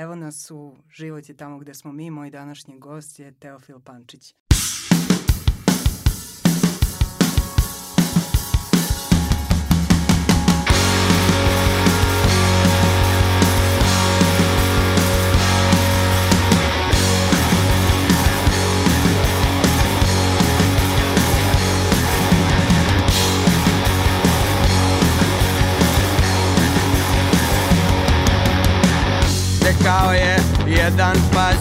Evo nas u Život je tamo gde smo mi, moj današnji gost je Teofil Pančić. Jedan pas.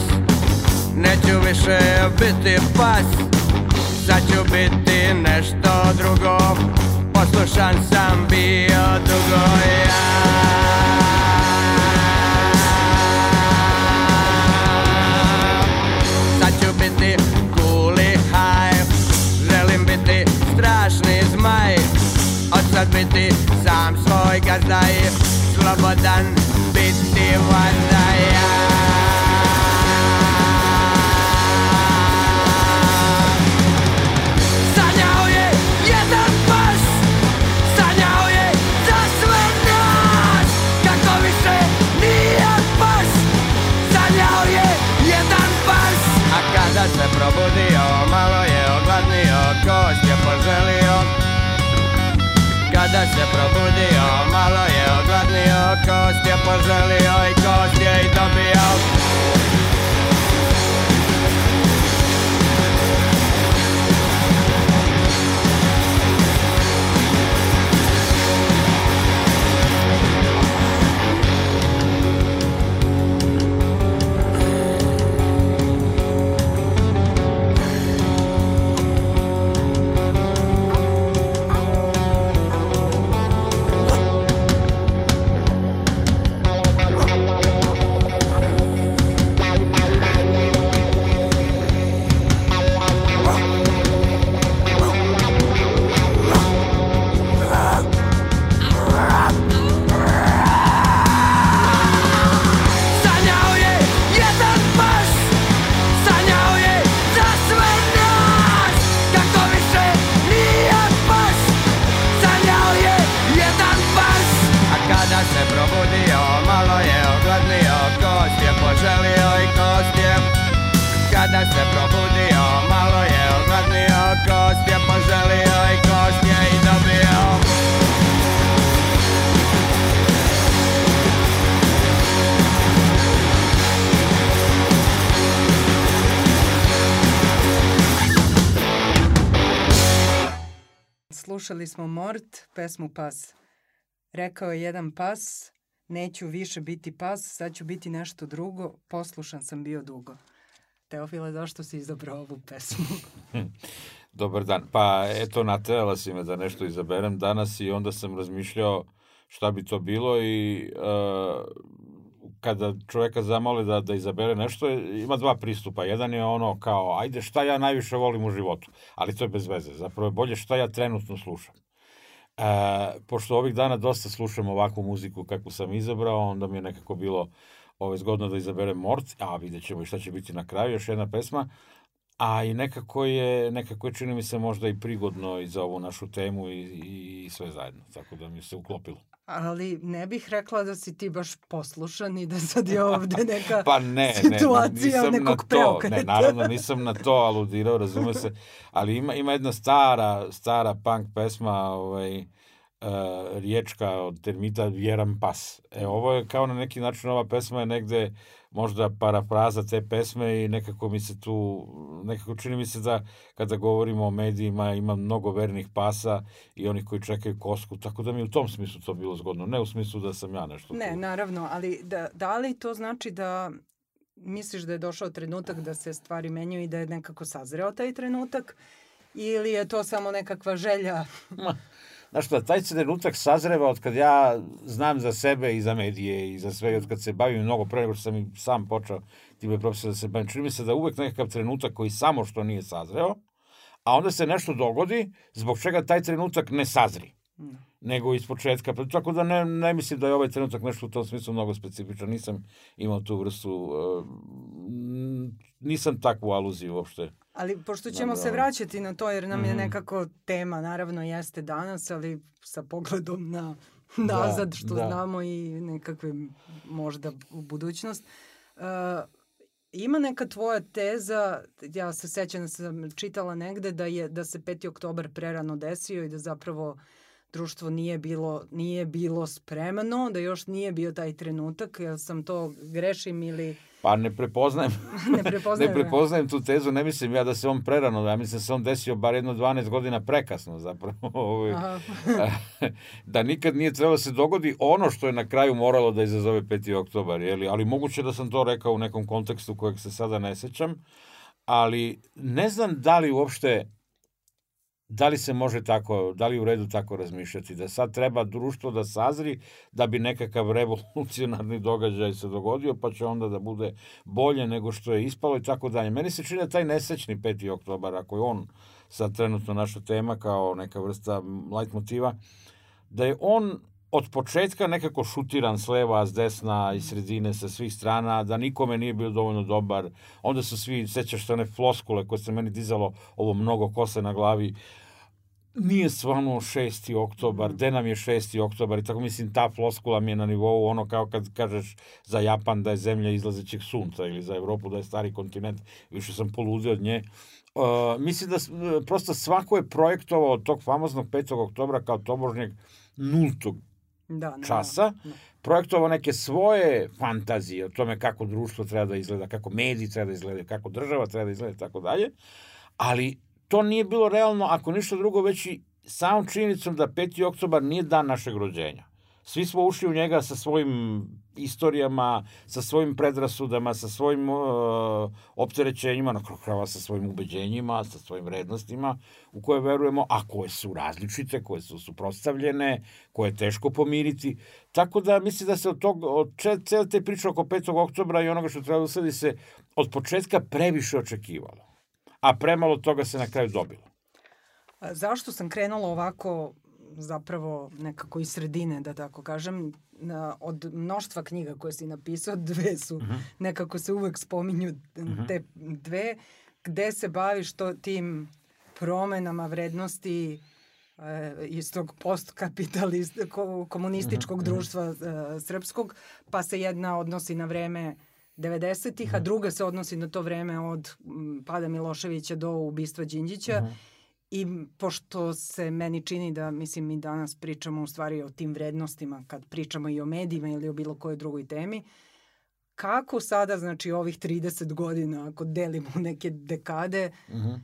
Neću više biti pas. Sad ću biti nešto drugo. Poslušan sam bio dugo ja. Sad ću biti cool i high. Želim biti strašni zmaj. Od sad biti sam svoj gazda i slobodan biti valjda ja kada se probudio, malo je ogladnio Kost je poželio i kost je i dobio pesmu Pas. Rekao je jedan pas, neću više biti pas, sad ću biti nešto drugo, poslušan sam bio dugo. Teofile, zašto si izabrao ovu pesmu? Dobar dan. Pa eto, naterala si me da nešto izaberem danas i onda sam razmišljao šta bi to bilo i uh, kada čoveka zamole da, da izabere nešto, ima dva pristupa. Jedan je ono kao, ajde šta ja najviše volim u životu, ali to je bez veze. Zapravo je bolje šta ja trenutno slušam. E, pošto ovih dana dosta slušam ovakvu muziku kakvu sam izabrao, onda mi je nekako bilo ove, zgodno da izaberem Mort, a vidjet ćemo šta će biti na kraju, još jedna pesma, a i nekako je, nekako je čini mi se možda i prigodno i za ovu našu temu i, i sve zajedno, tako da mi se uklopilo. Ali ne bih rekla da si ti baš poslušan i da sad je ovde neka pa ne, situacija ne, nisam nekog na to, preokreta. Ne, naravno nisam na to aludirao, razume se, ali ima, ima jedna stara, stara punk pesma, ovaj, uh, riječka od termita Vjeram pas. E, ovo je kao na neki način, ova pesma je negde možda parafraza te pesme i nekako mi se tu, nekako čini mi se da kada govorimo o medijima ima mnogo vernih pasa i onih koji čekaju kosku, tako da mi u tom smislu to bilo zgodno, ne u smislu da sam ja nešto Ne, tu. naravno, ali da, da li to znači da misliš da je došao trenutak da se stvari menjaju i da je nekako sazreo taj trenutak ili je to samo nekakva želja? Znaš šta, taj trenutak sazreva od kad ja znam za sebe i za medije i za sve, od kad se bavim mnogo pre nego što sam i sam počeo time profesor da se bavim. Čini mi se da uvek nekakav trenutak koji samo što nije sazreo, a onda se nešto dogodi zbog čega taj trenutak ne sazri nego iz početka. Pa, tako da ne, ne mislim da je ovaj trenutak nešto u tom smislu mnogo specifičan. Nisam imao tu vrstu, uh, nisam takvu aluziju uopšte. Ali pošto ćemo Dobro. se vraćati na to jer nam je Mhm. nekako tema, naravno jeste danas, ali sa pogledom na nazad što da. znamo i nekakve možda u budućnost. Uh, ima neka tvoja teza, ja se sećam da sam čitala negde da je da se 5. oktobar prerano desio i da zapravo društvo nije bilo nije bilo spremno, da još nije bio taj trenutak, jel sam to grešim ili Pa ne prepoznajem, ne prepoznajem. ne prepoznajem tu tezu, ne mislim ja da se on prerano, ja mislim da se on desio bar jedno 12 godina prekasno zapravo. Ovaj, da nikad nije trebalo da se dogodi ono što je na kraju moralo da izazove 5. oktobar, jeli? ali moguće da sam to rekao u nekom kontekstu kojeg se sada ne sećam, ali ne znam da li uopšte da li se može tako, da li u redu tako razmišljati, da sad treba društvo da sazri da bi nekakav revolucionarni događaj se dogodio, pa će onda da bude bolje nego što je ispalo i tako dalje. Meni se čini da taj nesrećni 5. oktobar, ako je on sad trenutno naša tema kao neka vrsta light motiva, da je on od početka nekako šutiran s leva, s desna i sredine sa svih strana, da nikome nije bio dovoljno dobar. Onda su svi, sećaš se one floskule koje se meni dizalo ovo mnogo kose na glavi, nije stvarno 6. oktobar, gde nam je 6. oktobar i tako mislim ta floskula mi je na nivou ono kao kad kažeš za Japan da je zemlja izlazećeg sunca ili za Evropu da je stari kontinent, više sam poludeo od nje. Uh, mislim da prosto svako je projektovao tog famoznog 5. oktobra kao tobožnjeg nultog Da, ne, časa, da. projektovao neke svoje fantazije o tome kako društvo treba da izgleda, kako mediji treba da izgleda, kako država treba da izgleda i tako dalje, ali to nije bilo realno, ako ništa drugo, već i samom činjenicom da 5. oktobar nije dan našeg rođenja. Svi smo ušli u njega sa svojim istorijama, sa svojim predrasudama, sa svojim uh, opterećenjima, na kraju krajeva sa svojim ubeđenjima, sa svojim vrednostima u koje verujemo, a koje su različite, koje su suprotstavljene, koje je teško pomiriti. Tako da mislim da se od tog, od cele te priče oko 5. oktobra i onoga što treba da usledi se od početka previše očekivalo. A premalo toga se na kraju dobilo. Zašto sam krenula ovako zapravo nekako iz sredine, da tako kažem, na, od mnoštva knjiga koje si napisao, dve su, uh -huh. nekako se uvek spominju te dve, gde se baviš to tim promenama vrednosti e, iz tog postkapitalist, ko, komunističkog društva e, srpskog, pa se jedna odnosi na vreme 90-ih, a druga se odnosi na to vreme od pada Miloševića do ubistva Đinđića. I pošto se meni čini da, mislim, mi danas pričamo u stvari o tim vrednostima, kad pričamo i o medijima ili o bilo kojoj drugoj temi, kako sada, znači, ovih 30 godina, ako delimo neke dekade, Uh -huh.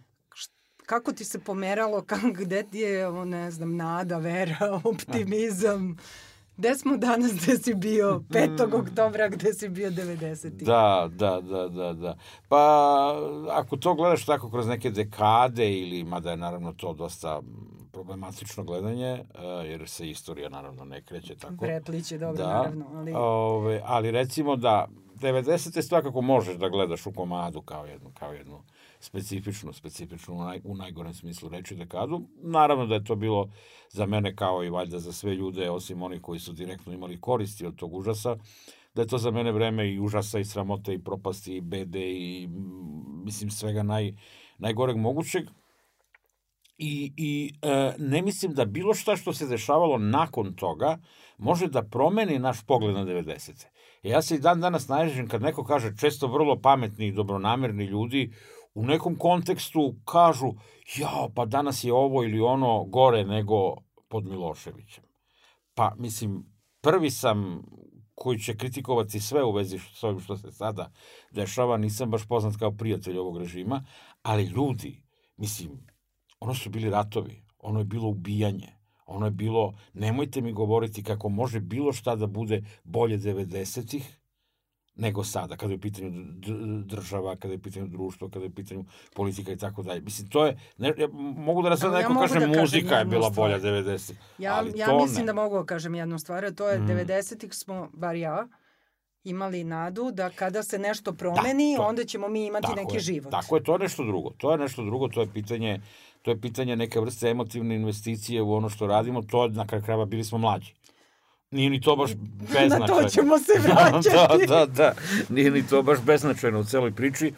kako ti se pomeralo, kako, gde ti je, ne znam, nada, vera, optimizam, gde smo danas, gde si bio 5. oktobra, gde si bio 90. Da, da, da, da, da. Pa, ako to gledaš tako kroz neke dekade ili, mada je naravno to dosta problematično gledanje, uh, jer se istorija naravno ne kreće tako. Prepliće, dobro, da, naravno. Ali... Ove, ali recimo da 90. svakako možeš da gledaš u komadu kao jednu, kao jednu specifičnu, specifičnu u, naj, u najgorem smislu reči dekadu. Naravno da je to bilo za mene kao i valjda za sve ljude, osim onih koji su direktno imali koristi od tog užasa, da je to za mene vreme i užasa i sramote i propasti i bede i mislim svega naj, najgoreg mogućeg. I, i e, ne mislim da bilo šta što se dešavalo nakon toga može da promeni naš pogled na 90. Ja se i dan danas naježim kad neko kaže često vrlo pametni i dobronamerni ljudi u nekom kontekstu kažu jao, pa danas je ovo ili ono gore nego pod Miloševićem. Pa, mislim, prvi sam koji će kritikovati sve u vezi s ovim što se sada dešava, nisam baš poznat kao prijatelj ovog režima, ali ljudi, mislim, ono su bili ratovi, ono je bilo ubijanje, ono je bilo, nemojte mi govoriti kako može bilo šta da bude bolje 90-ih, nego sada, kada je u pitanju država, kada je u pitanju društvo, kada je u pitanju politika i tako dalje. Mislim, to je, ne, ja mogu da ja neko mogu kaže da kažem muzika je bila stvar. bolja 90 Ja, ali ja to mislim ne. da mogu da kažem jednu stvar, a to je Mm. 90-ih smo, bar ja, imali nadu da kada se nešto promeni, to- onda ćemo mi imati neki je, život. Tako je, to je nešto drugo. To je nešto drugo, to je pitanje, to je pitanje neke vrste emotivne investicije u ono što radimo, to na kraju krajeva bili smo mlađi. Nije ni to baš Na beznačajno. to ćemo se vraćati. da, da, da. Nije ni to baš beznačajno u celoj priči.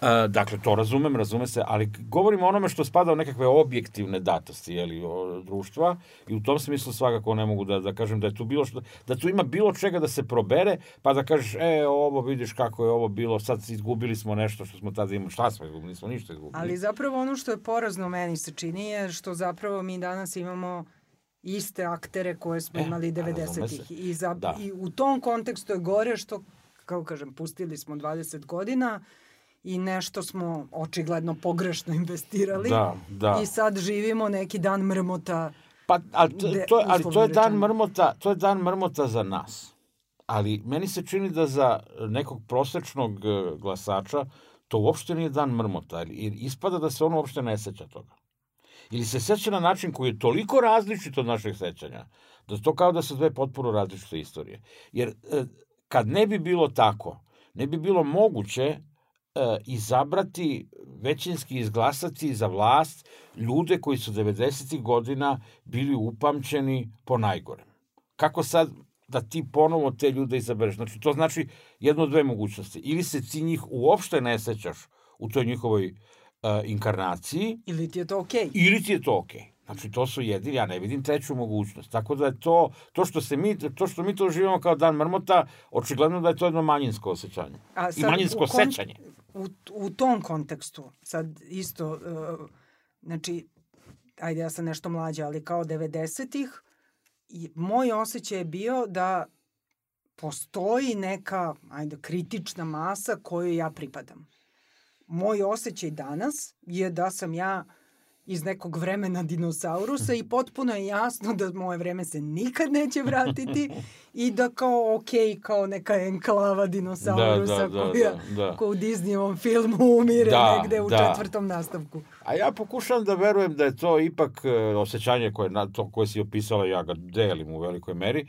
Uh, dakle, to razumem, razume se, ali govorimo o onome što spada u nekakve objektivne datosti jeli, o, društva i u tom smislu svakako ne mogu da, da kažem da je tu bilo što, da tu ima bilo čega da se probere, pa da kažeš, e, ovo vidiš kako je ovo bilo, sad izgubili smo nešto što smo tada imali, šta smo izgubili, nismo ništa izgubili. Ali zapravo ono što je porazno meni se čini je što zapravo mi danas imamo iste aktere koje smo E, imali a razume 90-ih. se. I, za, Da. I u tom kontekstu je gore što, kao kažem, pustili smo 20 godina i nešto smo očigledno pogrešno investirali. Da, da. I sad živimo neki dan mrmota. Pa, ali to, to, ali to je dan mrmota, to je dan mrmota za nas. Ali meni se čini da za nekog prosečnog e, glasača to uopšte nije dan mrmota, ispada da se on uopšte ne seća toga. Ili se seća na način koji je toliko različit od našeg sećanja, da to kao da su dve potpuno različite istorije. Jer e, kad ne bi bilo tako, ne bi bilo moguće e, izabrati, većinski izglasati za vlast ljude koji su 90. godina bili upamćeni po najgorem. Kako sad da ti ponovo te ljude izabereš? Znači, to znači jedno dve mogućnosti. Ili se ti njih uopšte ne sećaš u toj njihovoj inkarnaciji, Ili ti je to okej? ili ti je to okej. Znači, to su jedini, ja ne vidim treću mogućnost. Tako da je to, to što, se mi, to što mi to živimo kao dan mrmota, očigledno da je to jedno manjinsko osjećanje. A I sad manjinsko u kon- sećanje. U, u tom kontekstu, sad isto, uh, znači, ajde ja sam nešto mlađa, ali kao 90-ih, i moj osjećaj je bio da postoji neka, ajde, kritična masa kojoj ja pripadam. Moj osjećaj danas je da sam ja iz nekog vremena dinosaurusa i potpuno je jasno da moje vreme se nikad neće vratiti i da kao ok, kao neka enklava dinosaurusa Da, da, da, koja da, da. ko u Disneyovom filmu umire Da, negde u da. četvrtom nastavku. A ja pokušavam da verujem da je to ipak e, osjećanje koje, na, to koje si opisala, ja ga delim u velikoj meri,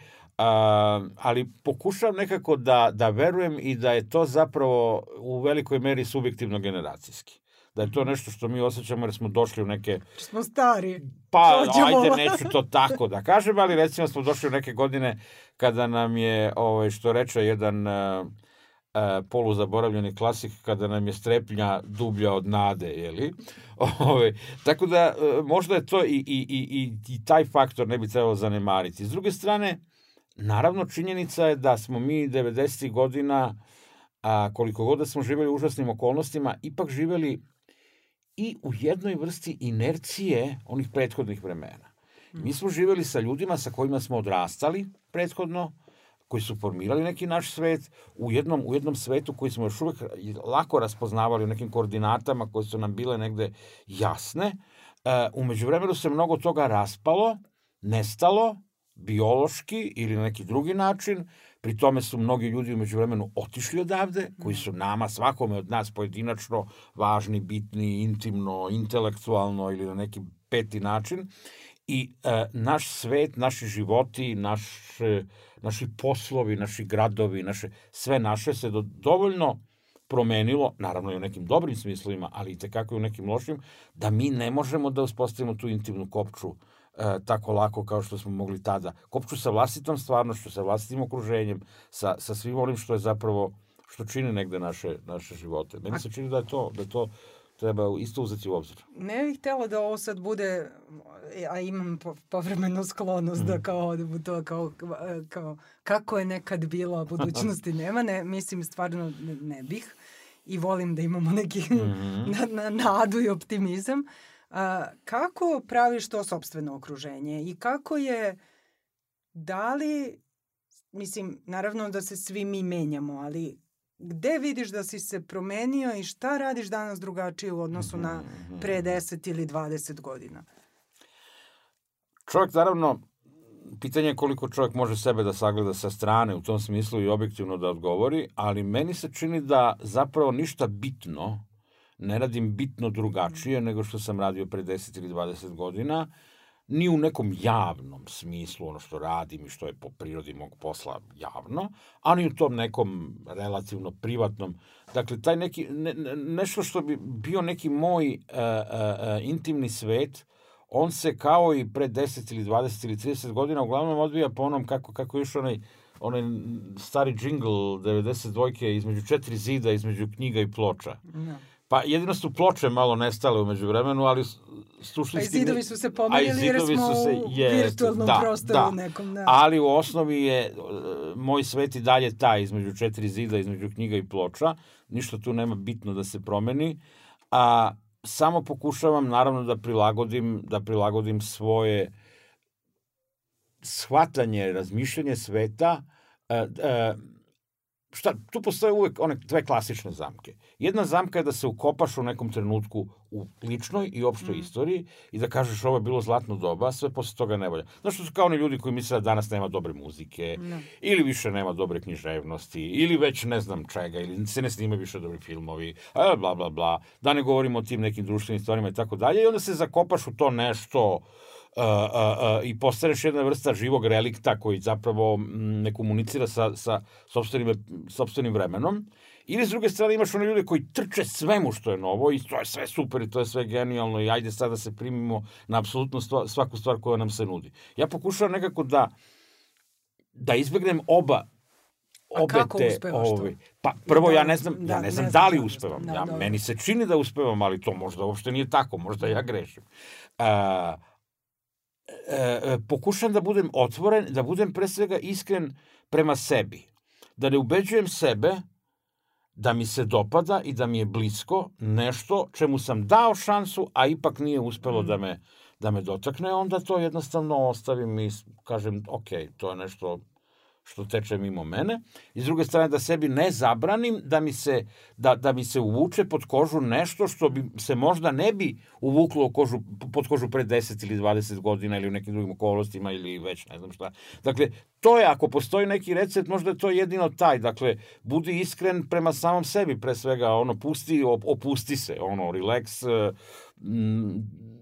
ali pokušavam nekako da, da verujem i da je to zapravo u velikoj meri subjektivno generacijski. Da je to nešto što mi osjećamo jer smo došli u neke Smo stari. Pa, Dođemo. ajde, neću to tako da kažem, ali recimo smo došli u neke godine kada nam je, ovaj, što reče jedan uh, uh, poluzaboravljeni klasik, kada nam je strepnja dublja od nade, jeli? Ove, tako da, uh, možda je to i, i, i, i, i taj faktor ne bi trebalo zanemariti. S druge strane, naravno, činjenica je da smo mi 90. godina, a, koliko god da smo živjeli u užasnim okolnostima, ipak živjeli i u jednoj vrsti inercije onih prethodnih vremena. Mi smo živjeli sa ljudima sa kojima smo odrastali prethodno, koji su formirali neki naš svet, u jednom, u jednom svetu koji smo još uvek lako raspoznavali u nekim koordinatama koje su nam bile negde jasne. E, umeđu vremenu se mnogo toga raspalo, nestalo, biološki ili na neki drugi način, pri tome su mnogi ljudi umeđu vremenu otišli odavde, koji su nama, svakome od nas pojedinačno važni, bitni, intimno, intelektualno ili na neki peti način. I e, naš svet, naši životi, naš, e, naši poslovi, naši gradovi, naše, sve naše se do, dovoljno promenilo, naravno i u nekim dobrim smislovima, ali i tekako i u nekim lošim, da mi ne možemo da uspostavimo tu intimnu kopču e, tako lako kao što smo mogli tada. Kopču sa vlastitom stvarnošću, sa vlastitim okruženjem, sa, sa svim onim što je zapravo, što čini negde naše, naše živote. Meni se čini da je to, da je to treba isto uzeti u obzir. Ne bih htjela da ovo sad bude, a imam po- povremenu sklonost Mhm. da kao odem u to, kao, kao kako je nekad bilo, a budućnosti nema. Ne, mislim, stvarno ne, ne bih. I volim da imamo neki Mhm. na, na, nadu i optimizam. A, kako praviš to sobstveno okruženje i kako je, da li, mislim, naravno da se svi mi menjamo, ali gde vidiš da si se promenio i šta radiš danas drugačije u odnosu na Mhm. pre 10 ili 20 godina? Čovjek, naravno, pitanje je koliko čovjek može sebe da sagleda sa strane, u tom smislu i objektivno da odgovori, ali meni se čini da zapravo ništa bitno ne radim bitno drugačije nego što sam radio pre 10 ili 20 godina, ni u nekom javnom smislu ono što radim i što je po prirodi mog posla javno, a ni u tom nekom relativno privatnom. Dakle, taj neki, ne, ne- nešto što bi bio neki moj uh, uh, intimni svet, on se kao i pre 10 ili 20 ili 30 godina uglavnom odvija po onom kako, kako je onaj, onaj stari džingl 92. između četiri zida, između knjiga i ploča. Da. Pa jedino su ploče malo nestale umeđu vremenu, ali s- A i suštinski... zidovi su se A i pomerili jer smo su se- u jeste, virtualnom da, prostoru da. nekom. Da. Ali u osnovi je e, moj svet i dalje taj između četiri zida, između knjiga i ploča. Ništa tu nema bitno da se promeni. A samo pokušavam naravno da prilagodim, da prilagodim svoje shvatanje, razmišljanje sveta, e, e, šta, tu postoje uvek one dve klasične zamke. Jedna zamka je da se ukopaš u nekom trenutku u ličnoj i opštoj Mm. istoriji i da kažeš ovo je bilo zlatno doba, sve posle toga ne volja. Znaš što su kao oni ljudi koji misle da danas nema dobre muzike, Da. ili više nema dobre književnosti, ili već ne znam čega, ili se ne snimaju više dobri filmovi, a, bla, bla, bla, da ne govorimo o tim nekim društvenim stvarima i tako dalje, i onda se zakopaš u to nešto i postaneš jedna vrsta živog relikta koji zapravo ne komunicira sa, sa sopstvenim, sopstvenim vremenom. Ili s druge strane imaš one ljude koji trče svemu što je novo i to je sve super i to je sve genijalno i ajde sad da se primimo na apsolutno svaku stvar koja nam se nudi. Ja pokušavam nekako da da izbegnem oba A obe kako te, uspevaš to? ovaj, Pa prvo Da, ja ne znam, da, ja ne ne znam znam da da li uspevam. uspevam. Ja, Da, dobro. meni se čini da uspevam, ali to možda uopšte nije tako, možda ja grešim. A, e, e, pokušam da budem otvoren, da budem pre svega iskren prema sebi. Da ne ubeđujem sebe da mi se dopada i da mi je blisko nešto čemu sam dao šansu, a ipak nije uspelo Mm. da me da me dotakne, onda to jednostavno ostavim i kažem, ok, to je nešto što teče mimo mene. I s druge strane da sebi ne zabranim da mi se, da, da mi se uvuče pod kožu nešto što bi se možda ne bi uvuklo u kožu, pod kožu pre 10 ili 20 godina ili u nekim drugim okolostima ili već ne znam šta. Dakle, to je, ako postoji neki recept, možda je to jedino taj. Dakle, budi iskren prema samom sebi, pre svega, ono, pusti, op- opusti se, ono, relax, mm,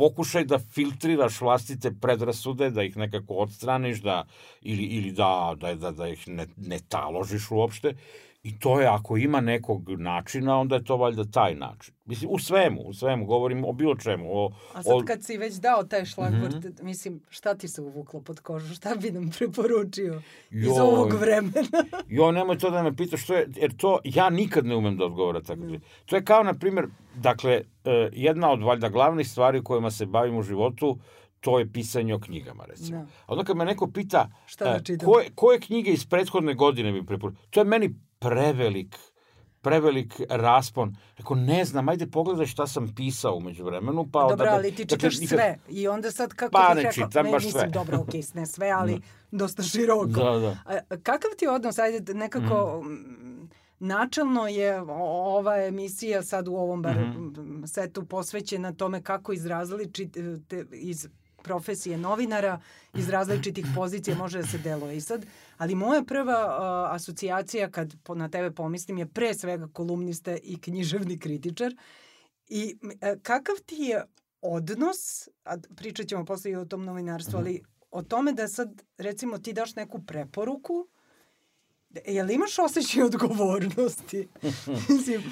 pokušaj da filtriraš vlastite predrasude, da ih nekako odstraniš, da, ili, ili da, da, da, da ih ne, ne taložiš uopšte. I to je, ako ima nekog načina, onda je to valjda taj način. Mislim, u svemu, u svemu, govorim o bilo čemu. O, A sad o, kad si već dao taj šlagvort, Mhm. mislim, šta ti se uvuklo pod kožu? Šta bi nam preporučio iz Joj. ovog vremena? Jo, nemoj to da me pitaš, što je, jer to ja nikad ne umem da odgovoram tako. Mm. To je kao, na primjer, dakle, eh, jedna od valjda glavnih stvari kojima se bavim u životu, to je pisanje o knjigama, recimo. Da. A onda kad me neko pita Šta da čitam? koje, koje knjige iz prethodne godine bi preporučio, to je meni prevelik prevelik raspon. Rekao, ne znam, ajde pogledaj šta sam pisao umeđu vremenu. Pa Dobro, odabra- ali ti dakle, čitaš nikad- sve. I onda sad kako Pa, bih rekla, ne, baš mislim, sve. dobro, okej, ne sve, ali dosta široko. Da, da. A, kakav ti odnos, ajde nekako, mm, načalno je ova emisija sad u ovom bar Mhm. m, setu posvećena tome kako iz različite, iz profesije novinara, iz različitih pozicija može da se deluje. I sad, ali moja prva a, asocijacija kad po, na tebe pomislim je pre svega kolumnista i književni kritičar. I e, kakav ti je odnos, a pričat ćemo posle i o tom novinarstvu, ali o tome da sad, recimo, ti daš neku preporuku, je li imaš osjećaj odgovornosti? Mislim,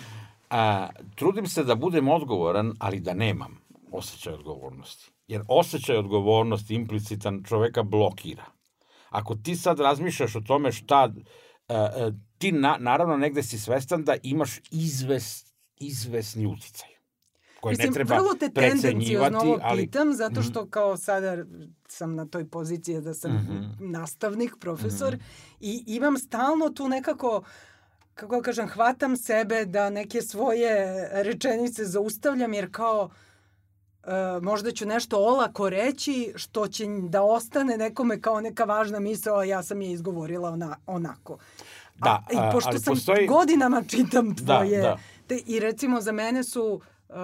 A, trudim se da budem odgovoran, ali da nemam osjećaj odgovornosti. Jer osjećaj odgovornosti implicitan čoveka blokira. Ako ti sad razmišljaš o tome šta, e, ti na, naravno negde si svestan da imaš izves, izvesni uticaj. Koje Mislim, ne treba vrlo te precenjivati, ovo ali... Mhm. pitam, zato što kao sada sam na toj poziciji da sam Mhm. nastavnik, profesor i imam stalno tu nekako kako da kažem, hvatam sebe da neke svoje rečenice zaustavljam, jer kao e, možda ću nešto olako reći što će da ostane nekome kao neka važna misao, a ja sam je izgovorila ona, onako. Da, a, I pošto ali sam postoji- godinama čitam Da, tvoje... da. Te, I recimo za mene su uh,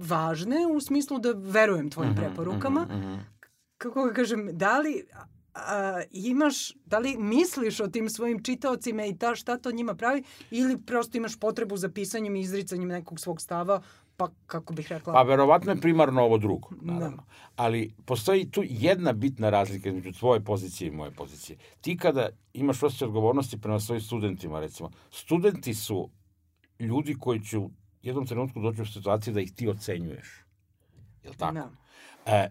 važne u smislu da verujem tvojim Mhm, preporukama. mhm, mhm. Kako ga kažem, da li a, imaš, da li misliš o tim svojim čitaocima i ta, šta to njima pravi ili prosto imaš potrebu za pisanjem i izricanjem nekog svog stava, pa kako bih rekla... Pa verovatno je primarno ovo drugo, Da. naravno. Ali postoji tu jedna bitna razlika između tvoje pozicije i moje pozicije. Ti kada imaš osjećaj odgovornosti prema svojim studentima, recimo, studenti su ljudi koji će u jednom trenutku doći u situaciju da ih ti ocenjuješ. Jel tako? Da. E,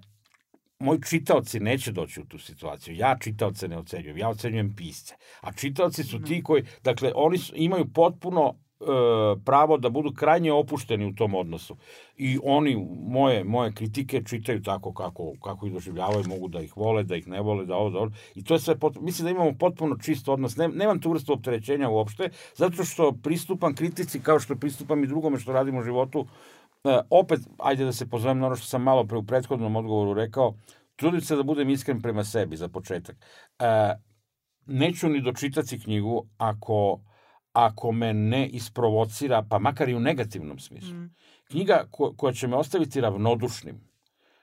moji čitaoci neće doći u tu situaciju. Ja čitaoce ne ocenjujem, ja ocenjujem pisce. A čitaoci su ti koji, dakle, oni su, imaju potpuno pravo da budu krajnje opušteni u tom odnosu. I oni moje moje kritike čitaju tako kako kako ih doživljavaju, mogu da ih vole, da ih ne vole, da ovo, da ovo. I to je sve pot, mislim da imamo potpuno čist odnos. Ne, nemam tu vrstu opterećenja uopšte, zato što pristupam kritici kao što pristupam i drugome što radim u životu E, opet, ajde da se pozovem na ono što sam malo pre u prethodnom odgovoru rekao, trudim se da budem iskren prema sebi za početak. E, neću ni dočitati knjigu ako, ako me ne isprovocira, pa makar i u negativnom smislu. Mm. Knjiga ko, koja će me ostaviti ravnodušnim,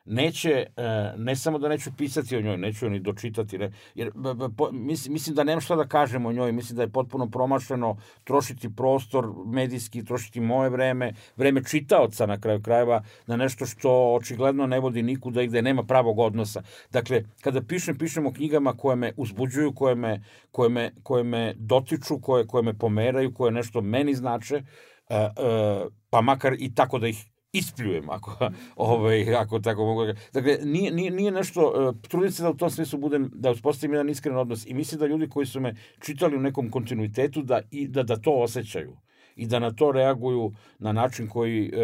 neće, e, ne samo da neću pisati o njoj, neću ni dočitati, ne, jer po, mislim, mislim da nemam šta da kažem o njoj, mislim da je potpuno promašeno trošiti prostor medijski, trošiti moje vreme, vreme čitaoca na kraju krajeva, na nešto što očigledno ne vodi nikuda i gde nema pravog odnosa. Dakle, kada pišem, pišem o knjigama koje me uzbuđuju, koje me, koje me, koje me dotiču, koje, koje me pomeraju, koje nešto meni znače, Uh, uh, pa makar i tako da ih ispljujem, ako, ovaj, ako tako mogu da Dakle, nije, nije, nije nešto, uh, trudim se da u tom smislu budem, da uspostavim jedan iskren odnos i mislim da ljudi koji su me čitali u nekom kontinuitetu da, i, da, da to osjećaju i da na to reaguju na način koji, uh,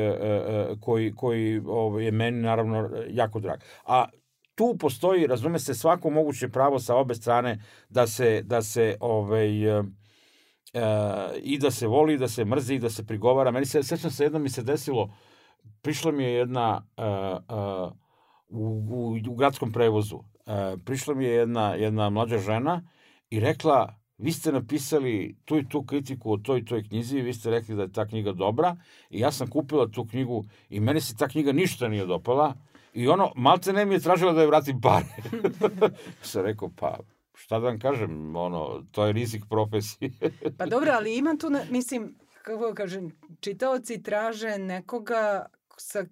uh, koji, koji ovaj, je meni naravno jako drag. A tu postoji, razume se, svako moguće pravo sa obe strane da se, da se ovaj, uh, i da se voli, da se mrzi, da se prigovara. Meni se, sećam se, jedno mi se desilo, prišla mi je jedna uh, u, u, u gradskom prevozu. Uh, prišla mi je jedna, jedna mlađa žena i rekla vi ste napisali tu i tu kritiku o toj i toj knjizi i vi ste rekli da je ta knjiga dobra i ja sam kupila tu knjigu i meni se ta knjiga ništa nije dopala i ono, malte ne mi je tražila da je vratim pare. sam rekao, pa šta da vam kažem, ono, to je rizik profesije. pa dobro, ali ima tu, ne, mislim, kako da kažem, čitaoci traže nekoga sa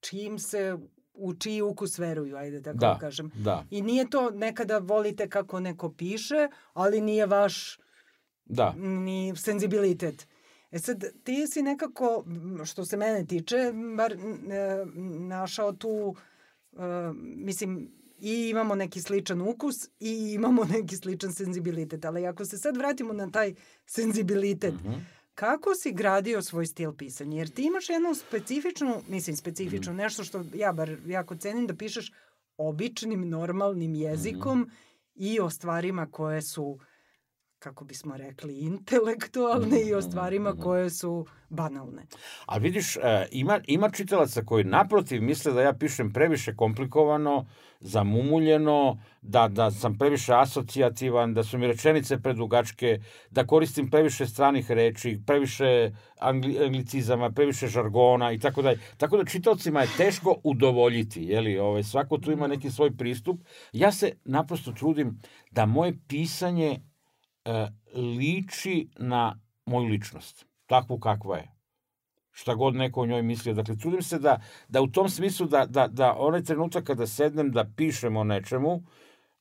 čim se u čiji ukus veruju, ajde tako da, da kažem. Da. I nije to nekada volite kako neko piše, ali nije vaš da. ni senzibilitet. E sad, ti si nekako, što se mene tiče, bar e, našao tu, uh, mislim, i imamo neki sličan ukus i imamo neki sličan senzibilitet. Ali ako se sad vratimo na taj senzibilitet, mm -hmm Kako si gradio svoj stil pisanja? Jer ti imaš jednu specifičnu, mislim specifičnu, mm. nešto što ja bar jako cenim da pišeš običnim, normalnim jezikom mm. i o stvarima koje su kako bismo rekli, intelektualne i o mhm, stvarima mm, koje su banalne. A vidiš, e, ima, ima čitalaca koji naprotiv misle da ja pišem previše komplikovano, zamumuljeno, da, da sam previše asocijativan, da su mi rečenice predugačke, da koristim previše stranih reči, previše angli, anglicizama, previše žargona i tako dalje. Tako da čitalcima je teško udovoljiti, jeli, ovaj, svako tu ima neki svoj pristup. Ja se naprosto trudim da moje pisanje liči na moju ličnost, takvu kakva je. Šta god neko o njoj mislio. Dakle, trudim se da, da u tom smislu da, da, da onaj trenutak kada sednem da pišem o nečemu,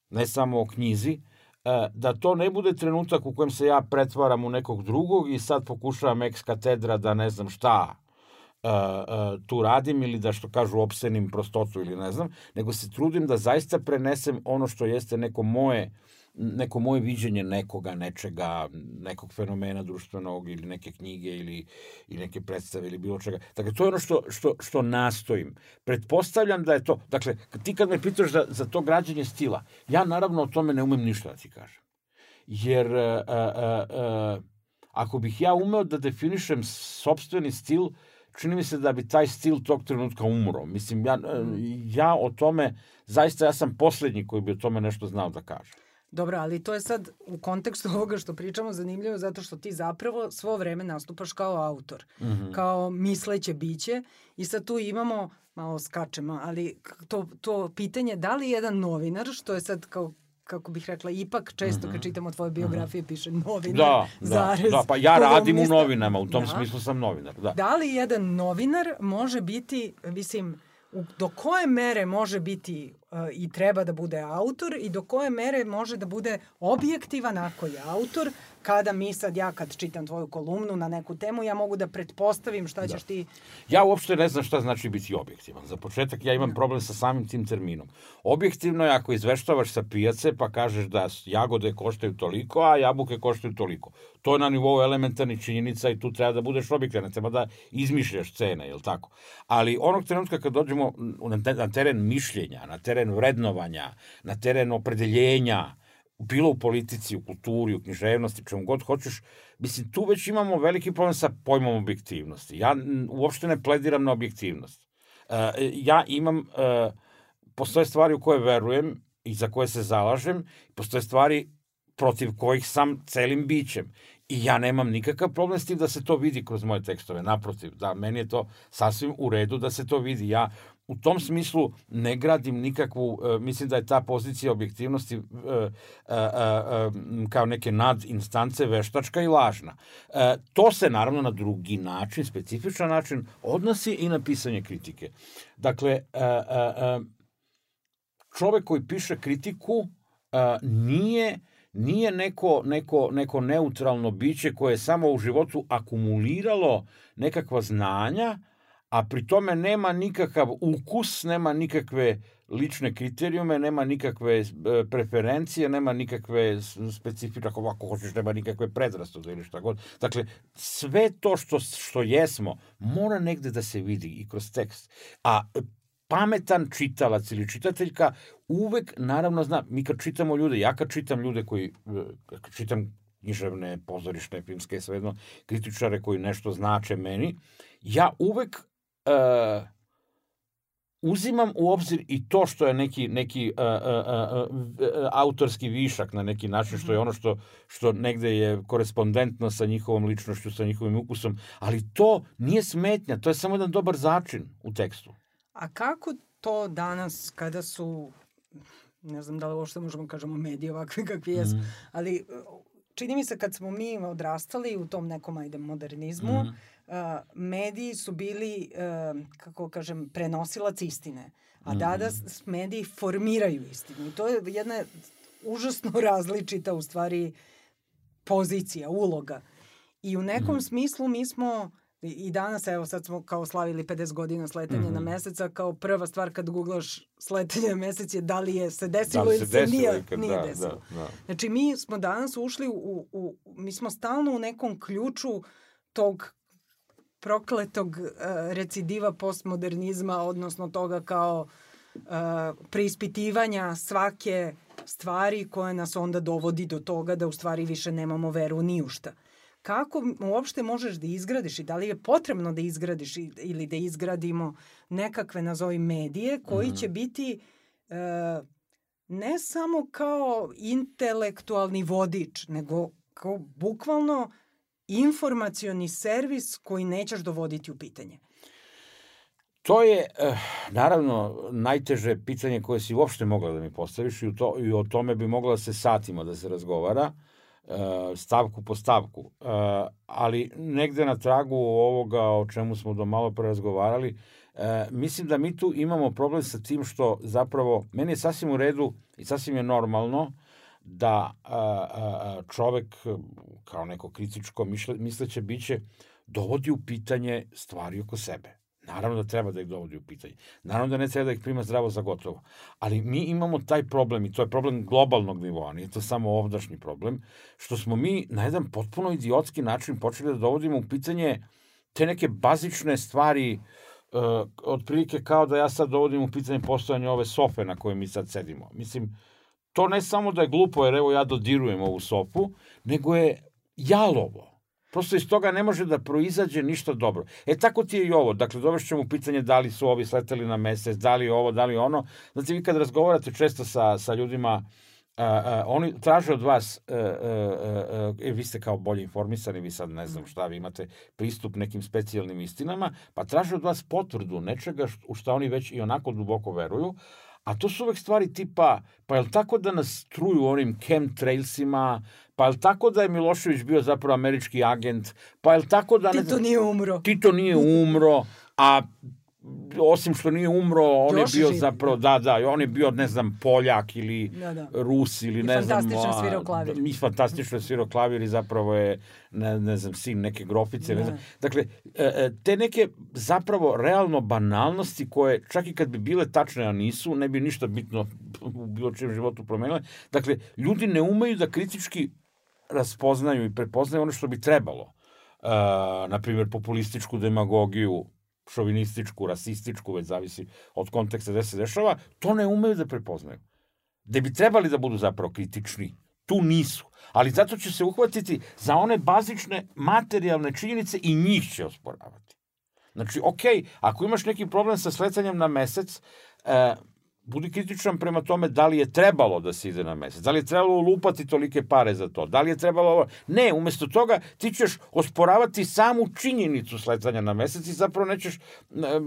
ne samo o knjizi, e, da to ne bude trenutak u kojem se ja pretvaram u nekog drugog i sad pokušavam ex katedra da ne znam šta uh, tu radim ili da što kažu opsenim prostotu ili ne znam, nego se trudim da zaista prenesem ono što jeste neko moje uh, neko moje viđenje nekoga, nečega, nekog fenomena društvenog ili neke knjige ili, ili neke predstave ili bilo čega. Dakle, to je ono što, što, što nastojim. Pretpostavljam da je to, dakle, ti kad me pitaš za, za to građenje stila, ja naravno o tome ne umem ništa da ti kažem. Jer a, a, a, ako bih ja umeo da definišem sobstveni stil, čini mi se da bi taj stil tog trenutka umro. Mislim, ja, ja o tome, zaista ja sam poslednji koji bi o tome nešto znao da kaže. Dobro, ali to je sad u kontekstu ovoga što pričamo zanimljivo zato što ti zapravo svo vreme nastupaš kao autor, mm -hmm. kao misleće biće i sad tu imamo, malo skačemo, ali to, to pitanje da li jedan novinar, što je sad kao kako bih rekla, ipak često kad mhm. čitamo tvoje biografije piše novinar, da, da zarez. Da, pa ja radim u novinama, u tom da. smislu sam novinar. Da. da li jedan novinar može biti, mislim, do koje mere može biti i treba da bude autor i do koje mere može da bude objektivan ako je autor, kada mi sad, ja kad čitam tvoju kolumnu na neku temu, ja mogu da pretpostavim šta ćeš da. ti... Ja uopšte ne znam šta znači biti objektivan. Za početak ja imam da. problem sa samim tim terminom. Objektivno je ako izveštavaš sa pijace pa kažeš da jagode koštaju toliko, a jabuke koštaju toliko. To je na nivou elementarnih činjenica i tu treba da budeš objektivan, treba da izmišljaš cene, je li tako? Ali onog trenutka kad dođemo na teren mišljenja, na teren vrednovanja, na teren opredeljenja, bilo u politici, u kulturi, u književnosti, čemu god hoćeš, mislim, tu već imamo veliki problem sa pojmom objektivnosti. Ja uopšte ne plediram na objektivnost. Uh, ja imam, uh, postoje stvari u koje verujem i za koje se zalažem, postoje stvari protiv kojih sam celim bićem. I ja nemam nikakav problem s tim da se to vidi kroz moje tekstove. Naprotiv, da meni je to sasvim u redu da se to vidi. Ja u tom smislu ne gradim nikakvu, e, mislim da je ta pozicija objektivnosti e, e, kao neke nadinstance veštačka i lažna. To se naravno na drugi način, specifičan način, odnosi i na pisanje kritike. Dakle, čovek koji piše kritiku nije nije neko, neko, neko neutralno biće koje je samo u životu akumuliralo nekakva znanja, a pri tome nema nikakav ukus, nema nikakve lične kriterijume, nema nikakve e, preferencije, nema nikakve specifične, ako ovako hoćeš, nema nikakve predrastude ili šta god. Dakle, sve to što, što jesmo mora negde da se vidi i kroz tekst. A pametan čitalac ili čitateljka uvek, naravno, zna, mi kad čitamo ljude, ja kad čitam ljude koji, e, kad čitam književne, pozorišne, filmske, svejedno, kritičare koji nešto znače meni, ja uvek uh, uzimam u obzir i to što je neki neki uh, uh, uh, autorski višak na neki način što je mhm. ono što što negde je korespondentno sa njihovom ličnošću, sa njihovim ukusom, ali to nije smetnja, to je samo jedan dobar začin u tekstu. A kako to danas kada su ne znam da li uopšte možemo kažemo mediji ovakvi kakvi jesu, mm. ali čini mi se kad smo mi odrastali u tom nekom ajde modernizmu, mm mediji su bili, kako kažem, prenosilac istine. A dada mm. mediji formiraju istinu. I to je jedna užasno različita u stvari pozicija, uloga. I u nekom mm. smislu mi smo i danas, evo sad smo kao slavili 50 godina sletanja mm. na meseca, kao prva stvar kad googlaš sletanje na mesec je da li je se desilo da ili se, se nije, ikad, nije da, desilo. Da, da. Znači mi smo danas ušli u, u, mi smo stalno u nekom ključu tog prokletog uh, recidiva postmodernizma, odnosno toga kao uh, preispitivanja svake stvari koje nas onda dovodi do toga da u stvari više nemamo veru ni u šta. Kako uopšte možeš da izgradiš i da li je potrebno da izgradiš ili da izgradimo nekakve, nazovi, medije koji mm -hmm. će biti uh, ne samo kao intelektualni vodič, nego kao bukvalno informacioni servis koji nećeš dovoditi u pitanje? To je, eh, naravno, najteže pitanje koje si uopšte mogla da mi postaviš i, to, i o tome bi mogla da se satima da se razgovara, eh, stavku po stavku. Eh, ali negde na tragu ovoga o čemu smo do malo pre razgovarali, mislim da mi tu imamo problem sa tim što zapravo, meni je sasvim u redu i sasvim je normalno da a, a, čovek kao neko kritičko mišle, misleće biće dovodi u pitanje stvari oko sebe. Naravno da treba da ih dovodi u pitanje. Naravno da ne treba da ih prima zdravo za gotovo. Ali mi imamo taj problem i to je problem globalnog nivoa, nije to samo ovdašnji problem, što smo mi na jedan potpuno idiotski način počeli da dovodimo u pitanje te neke bazične stvari uh, otprilike kao da ja sad dovodim u pitanje postojanje ove sofe na kojoj mi sad sedimo. Mislim, uh, to ne samo da je glupo, jer evo ja dodirujem ovu sopu, nego je jalovo. Prosto iz toga ne može da proizađe ništa dobro. E tako ti je i ovo. Dakle, dovešćemo u pitanje da li su ovi sleteli na mesec, da li ovo, da li ono. Znači, vi kad razgovarate često sa, sa ljudima, a, a, oni traže od vas, a, a, a, vi ste kao bolje informisani, vi sad ne znam šta, vi imate pristup nekim specijalnim istinama, pa traže od vas potvrdu nečega u šta oni već i onako duboko veruju, A to su uvek stvari tipa, pa je li tako da nas truju onim chemtrailsima, pa je li tako da je Milošević bio zapravo američki agent, pa je li tako da... Ne, Tito nije umro. Tito nije umro, a osim što nije umro, on Još je bio živ, zapravo, da, da, on je bio, ne znam, Poljak ili Da, da. Rus ili I ne znam... fantastično a, svirao klavir. I fantastično je svirao klavir i zapravo je, ne, ne znam, sin neke grofice, ne Da. znam. Dakle, e, e, te neke zapravo realno banalnosti koje, čak i kad bi bile tačne, a nisu, ne bi ništa bitno u bilo čijem životu promenile. Dakle, ljudi ne umeju da kritički raspoznaju i prepoznaju ono što bi trebalo. Uh, na primjer, populističku demagogiju, šovinističku, rasističku, već zavisi od konteksta gde se dešava, to ne umeju da prepoznaju. Da bi trebali da budu zapravo kritični, tu nisu. Ali zato će se uhvatiti za one bazične materijalne činjenice i njih će osporavati. Znači, okej, ako imaš neki problem sa slecanjem na mesec, e, budi kritičan prema tome da li je trebalo da se ide na mesec, da li je trebalo lupati tolike pare za to, da li je trebalo ovo. Ne, umesto toga ti ćeš osporavati samu činjenicu sletanja na mesec i zapravo nećeš, e, e,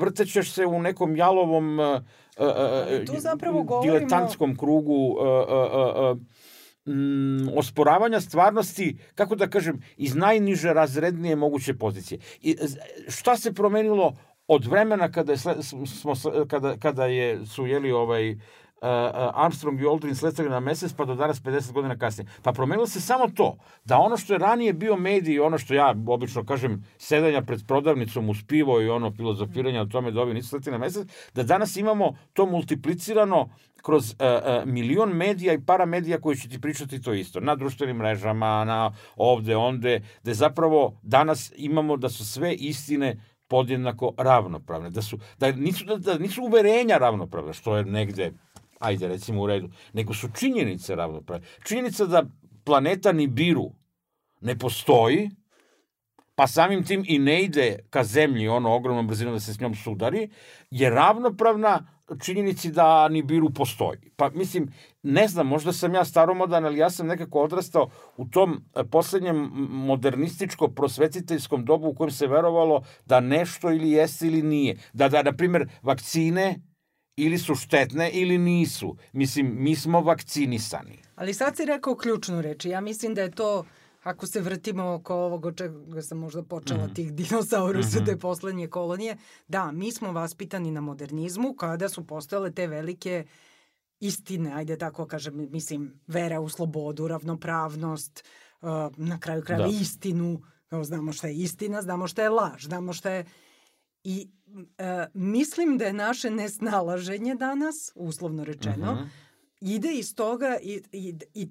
vrtećeš se u nekom jalovom e, e, Ali tu zapravo govorimo- diletantskom krugu e, e, e, e, mm, osporavanja stvarnosti, kako da kažem, iz najniže razrednije moguće pozicije. I, šta se promenilo od vremena kada je, smo, kada, kada je, su jeli ovaj, uh, Armstrong i Aldrin sletali na mesec, pa do danas 50 godina kasnije. Pa promenilo se samo to, da ono što je ranije bio medij, ono što ja obično kažem, sedanja pred prodavnicom uz pivo i ono filozofiranja o tome da ovi nisu sletili na mesec, da danas imamo to multiplicirano kroz uh, uh, milion medija i paramedija koji će ti pričati to isto. Na društvenim mrežama, na ovde, onde, da zapravo danas imamo da su sve istine podjednako ravnopravne. Da, su, da, nisu, da, da nisu uverenja ravnopravne, što je negde, ajde recimo u redu, nego su činjenice ravnopravne. Činjenica da planeta Nibiru ne postoji, pa samim tim i ne ide ka zemlji ono ogromnom brzinom da se s njom sudari, je ravnopravna činjenici da Nibiru postoji. Pa mislim, ne znam, možda sam ja staromodan, ali ja sam nekako odrastao u tom e, poslednjem modernističko-prosvetiteljskom dobu u kojem se verovalo da nešto ili jeste ili nije. Da, da, na primjer, vakcine ili su štetne ili nisu. Mislim, mi smo vakcinisani. Ali sad si rekao ključnu reč ja mislim da je to, ako se vrtimo oko ovog od čega sam možda počela, Mhm. tih dinosaurusa, te poslednje kolonije, da, mi smo vaspitani na modernizmu kada su postojale te velike istine, ajde tako kažem, mislim, vera u slobodu, ravnopravnost, uh, na kraju krajeva Da. istinu, znamo šta je istina, znamo šta je laž, znamo šta je... I e, mislim da je naše nesnalaženje danas, uslovno rečeno, Mhm. ide iz toga i, i, i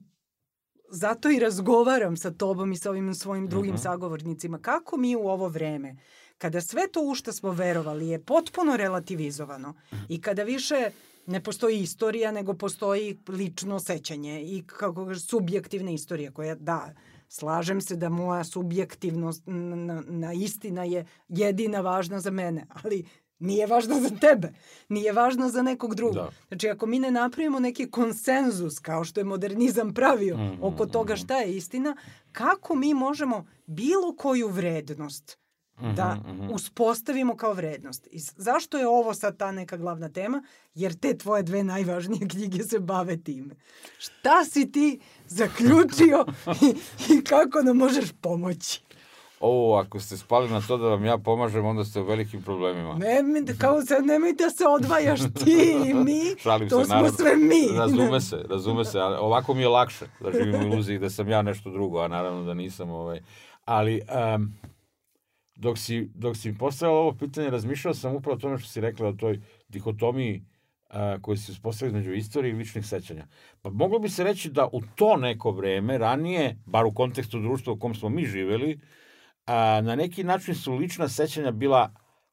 zato i razgovaram sa tobom i sa ovim svojim drugim Mhm. sagovornicima. Kako mi u ovo vreme, kada sve to u što smo verovali je potpuno relativizovano i kada više ne postoji istorija, nego postoji lično sećanje i kako kaže, subjektivna istorija koja, da, slažem se da moja subjektivnost na, na istina je jedina važna za mene, ali nije važna za tebe, nije važna za nekog drugog. Da. Znači, ako mi ne napravimo neki konsenzus, kao što je modernizam pravio, Mm, oko mm, toga šta je istina, kako mi možemo bilo koju vrednost da Mhm, mhm. uspostavimo kao vrednost. I zašto je ovo sad ta neka glavna tema? Jer te tvoje dve najvažnije knjige se bave time. Šta si ti zaključio i, i kako nam možeš pomoći? O, ako ste spali na to da vam ja pomažem, onda ste u velikim problemima. Ne, mi- kao sad nemoj da se odvajaš ti i mi, Šalim to se, smo naravno. sve mi. Razume se, razume se, ali ovako mi je lakše da živim u iluziji da sam ja nešto drugo, a naravno da nisam ovaj. Ali um, dok si, dok si postavila ovo pitanje, razmišljao sam upravo o tome što si rekla o toj dihotomiji a, koji se uspostavili između istorije i ličnih sećanja. Pa moglo bi se reći da u to neko vreme, ranije, bar u kontekstu društva u kom smo mi živeli, a, na neki način su lična sećanja bila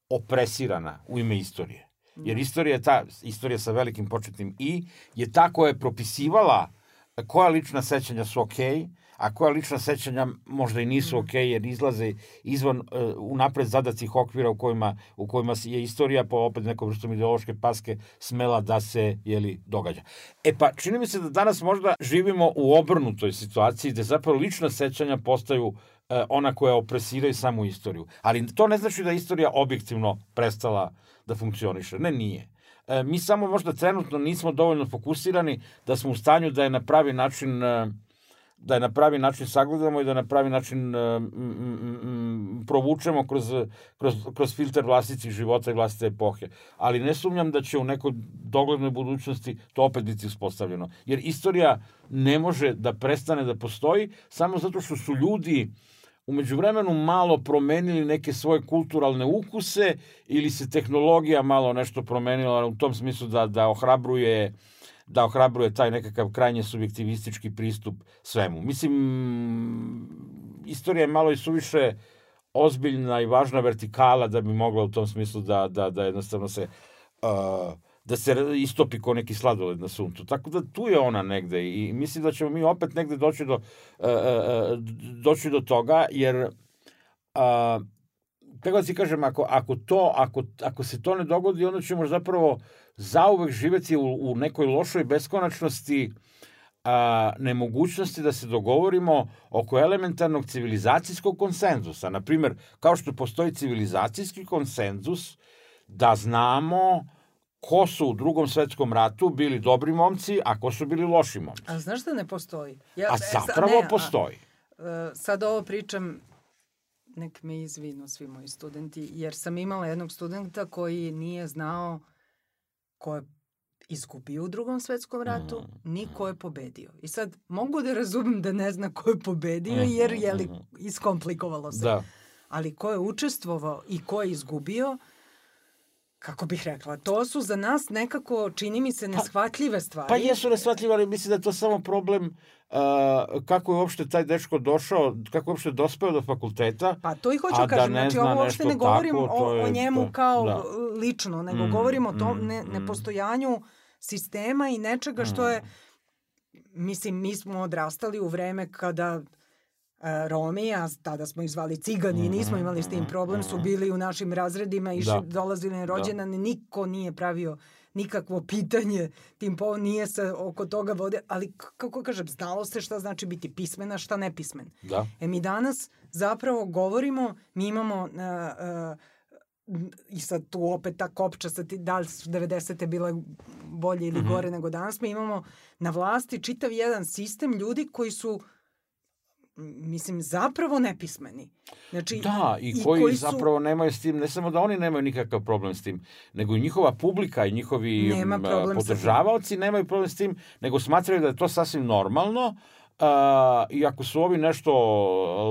opresirana u ime istorije. Jer istorija je ta, istorija sa velikim početnim i, je ta koja je propisivala koja lična sećanja su okej, a koja lična sećanja možda i nisu okej, jer izlaze izvan uh, unapred zadatih okvira u kojima, u kojima je istorija po opet nekom vrstom ideološke paske smela da se jeli, događa. E pa, čini mi se da danas možda živimo u obrnutoj situaciji gde zapravo lična sećanja postaju ona koja opresiraju samu istoriju. Ali to ne znači da je istorija objektivno prestala da funkcioniše. Ne, nije. E, mi samo možda trenutno nismo dovoljno fokusirani da smo u stanju da je na pravi način e, da je na pravi način sagledamo i da na pravi način uh, m, m, provučemo kroz, kroz, kroz filter vlastitih života i vlastite epohe. Ali ne sumnjam da će u nekoj doglednoj budućnosti to opet biti uspostavljeno. Jer istorija ne može da prestane da postoji samo zato što su ljudi umeđu vremenu malo promenili neke svoje kulturalne ukuse ili se tehnologija malo nešto promenila u tom smislu da, da ohrabruje da ohrabruje taj nekakav krajnje subjektivistički pristup svemu. Mislim, istorija je malo i suviše ozbiljna i važna vertikala da bi mogla u tom smislu da, da, da jednostavno se uh, da se istopi ko neki sladoled na suncu. Tako da tu je ona negde i mislim da ćemo mi opet negde doći do, uh, uh, doći do toga, jer uh, tako da si kažem, ako, ako, to, ako, ako se to ne dogodi, onda ćemo zapravo zauvek živeti u, u nekoj lošoj beskonačnosti a, nemogućnosti da se dogovorimo oko elementarnog civilizacijskog konsenzusa. Naprimer, kao što postoji civilizacijski konsenzus da znamo ko su u drugom svetskom ratu bili dobri momci, a ko su bili loši momci. A znaš da ne postoji? Ja, a zapravo ne, postoji. A, sad ovo pričam nek me izvinu svi moji studenti, jer sam imala jednog studenta koji nije znao ko je izgubio u drugom svetskom ratu, mm. ni ko je pobedio. I sad mogu da razumem da ne zna ko je pobedio, mm. jer je li iskomplikovalo se. Da. Ali ko je učestvovao i ko je izgubio, kako bih rekla, to su za nas nekako, čini mi se, pa- neshvatljive stvari. Pa jesu neshvatljive, ali mislim da je to samo problem uh, kako je uopšte taj dečko došao, kako je uopšte dospeo do fakulteta. Pa to i hoću da kažem, znači ovo uopšte ne govorim tako, o, je, o njemu kao da. lično, nego mm, govorim o tom mm, ne, mm. nepostojanju sistema i nečega što je, mm. mislim, mi smo odrastali u vreme kada Romi, a tada smo ih zvali cigani i nismo imali s tim problem, su bili u našim razredima i da. dolazili na rođendan, da. niko nije pravio nikakvo pitanje tim po nije se oko toga vode, ali kako kažem, znalo se šta znači biti pismena, šta nepismen. Da. E mi danas zapravo govorimo, mi imamo uh, uh, i sad tu opet ta kopča sa ti, da li su 90. bile bolje ili mm -hmm. gore nego danas, mi imamo na vlasti čitav jedan sistem ljudi koji su uh, mislim, zapravo nepismeni. Znači, da, i, i koji, koji su... zapravo nemaju s tim, ne samo da oni nemaju nikakav problem s tim, nego i njihova publika i njihovi Nema podržavaoci nemaju problem s tim, nego smatraju da je to sasvim normalno, Uh, I ako su ovi nešto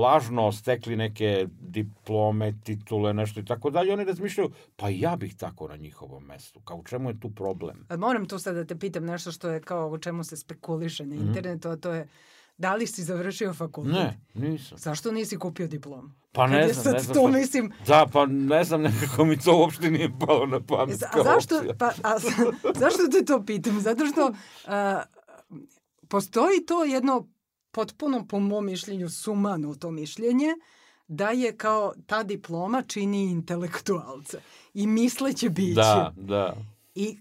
lažno stekli neke diplome, titule, nešto i tako dalje, oni razmišljaju, pa ja bih tako na njihovom mestu. Kao u čemu je tu problem? Moram tu sad da te pitam nešto što je kao u čemu se spekuliše na mhm. internetu, mm -hmm. a to je Da li si završio fakultet? Ne, nisam. Zašto nisi kupio diplom? Pa ne znam, ne znam. To, šta... mislim... Da, pa ne znam, nekako mi to uopšte nije palo na pamet a zašto, Pa, a, zašto te to pitam? Zato što a, postoji to jedno potpuno, po mom mišljenju, sumano to mišljenje, da je kao ta diploma čini intelektualca i misleće biće. Da, da. I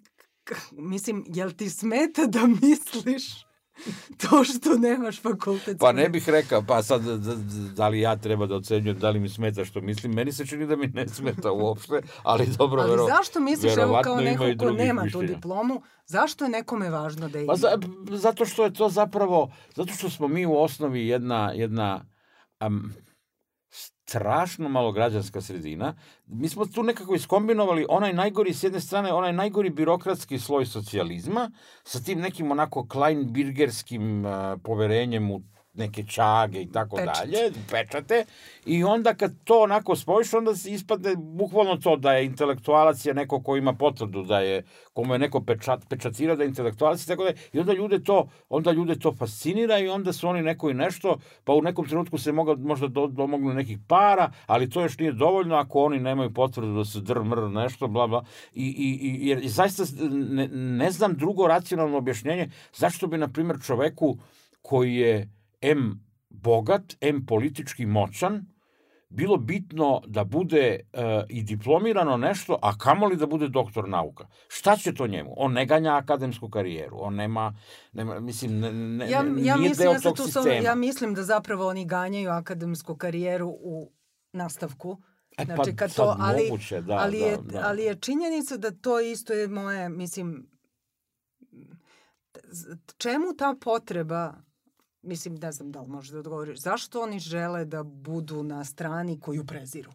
mislim, jel ti smeta da misliš to što nemaš fakultet. Pa ne bih rekao, pa sad da, da li ja treba da ocenjujem da li mi smeta što mislim. Meni se čini da mi ne smeta uopšte, ali dobro, ali vero, zašto misliš, evo kao neko ko nema mišljenja. tu diplomu, zašto je nekome važno da ima? Pa za, zato što je to zapravo, zato što smo mi u osnovi jedna, jedna um, strašno malo građanska sredina. Mi smo tu nekako iskombinovali onaj najgori, s jedne strane, onaj najgori birokratski sloj socijalizma sa tim nekim onako kleinbirgerskim uh, poverenjem u neke čage i tako Pečat. dalje, pečate, i onda kad to onako spojiš, onda se ispadne bukvalno to da je intelektualac je neko ko ima potvrdu da je, komu je neko pečat, pečatira da je intelektualac i tako da i onda ljude to, onda ljude to fascinira i onda su oni neko i nešto, pa u nekom trenutku se moga, možda do, domognu nekih para, ali to još nije dovoljno ako oni nemaju potvrdu da se dr, mr, nešto, bla, bla, i, i, i jer zaista ne, ne znam drugo racionalno objašnjenje zašto bi, na primjer, čoveku koji je M bogat, M politički moćan, bilo bitno da bude uh, i diplomirano nešto, a kamoli da bude doktor nauka. Šta će to njemu? On ne ganja akademsku karijeru, on nema, nema mislim, ne, ne, ja, ja nije mislim, deo ja tog tu sistema. ja mislim da zapravo oni ganjaju akademsku karijeru u nastavku. E, znači, pa, kad to, ali, moguće, da, ali, da, je, da. ali je činjenica da to isto je moje, mislim, čemu ta potreba mislim, ne znam da li možeš da odgovoriš, zašto oni žele da budu na strani koju preziru?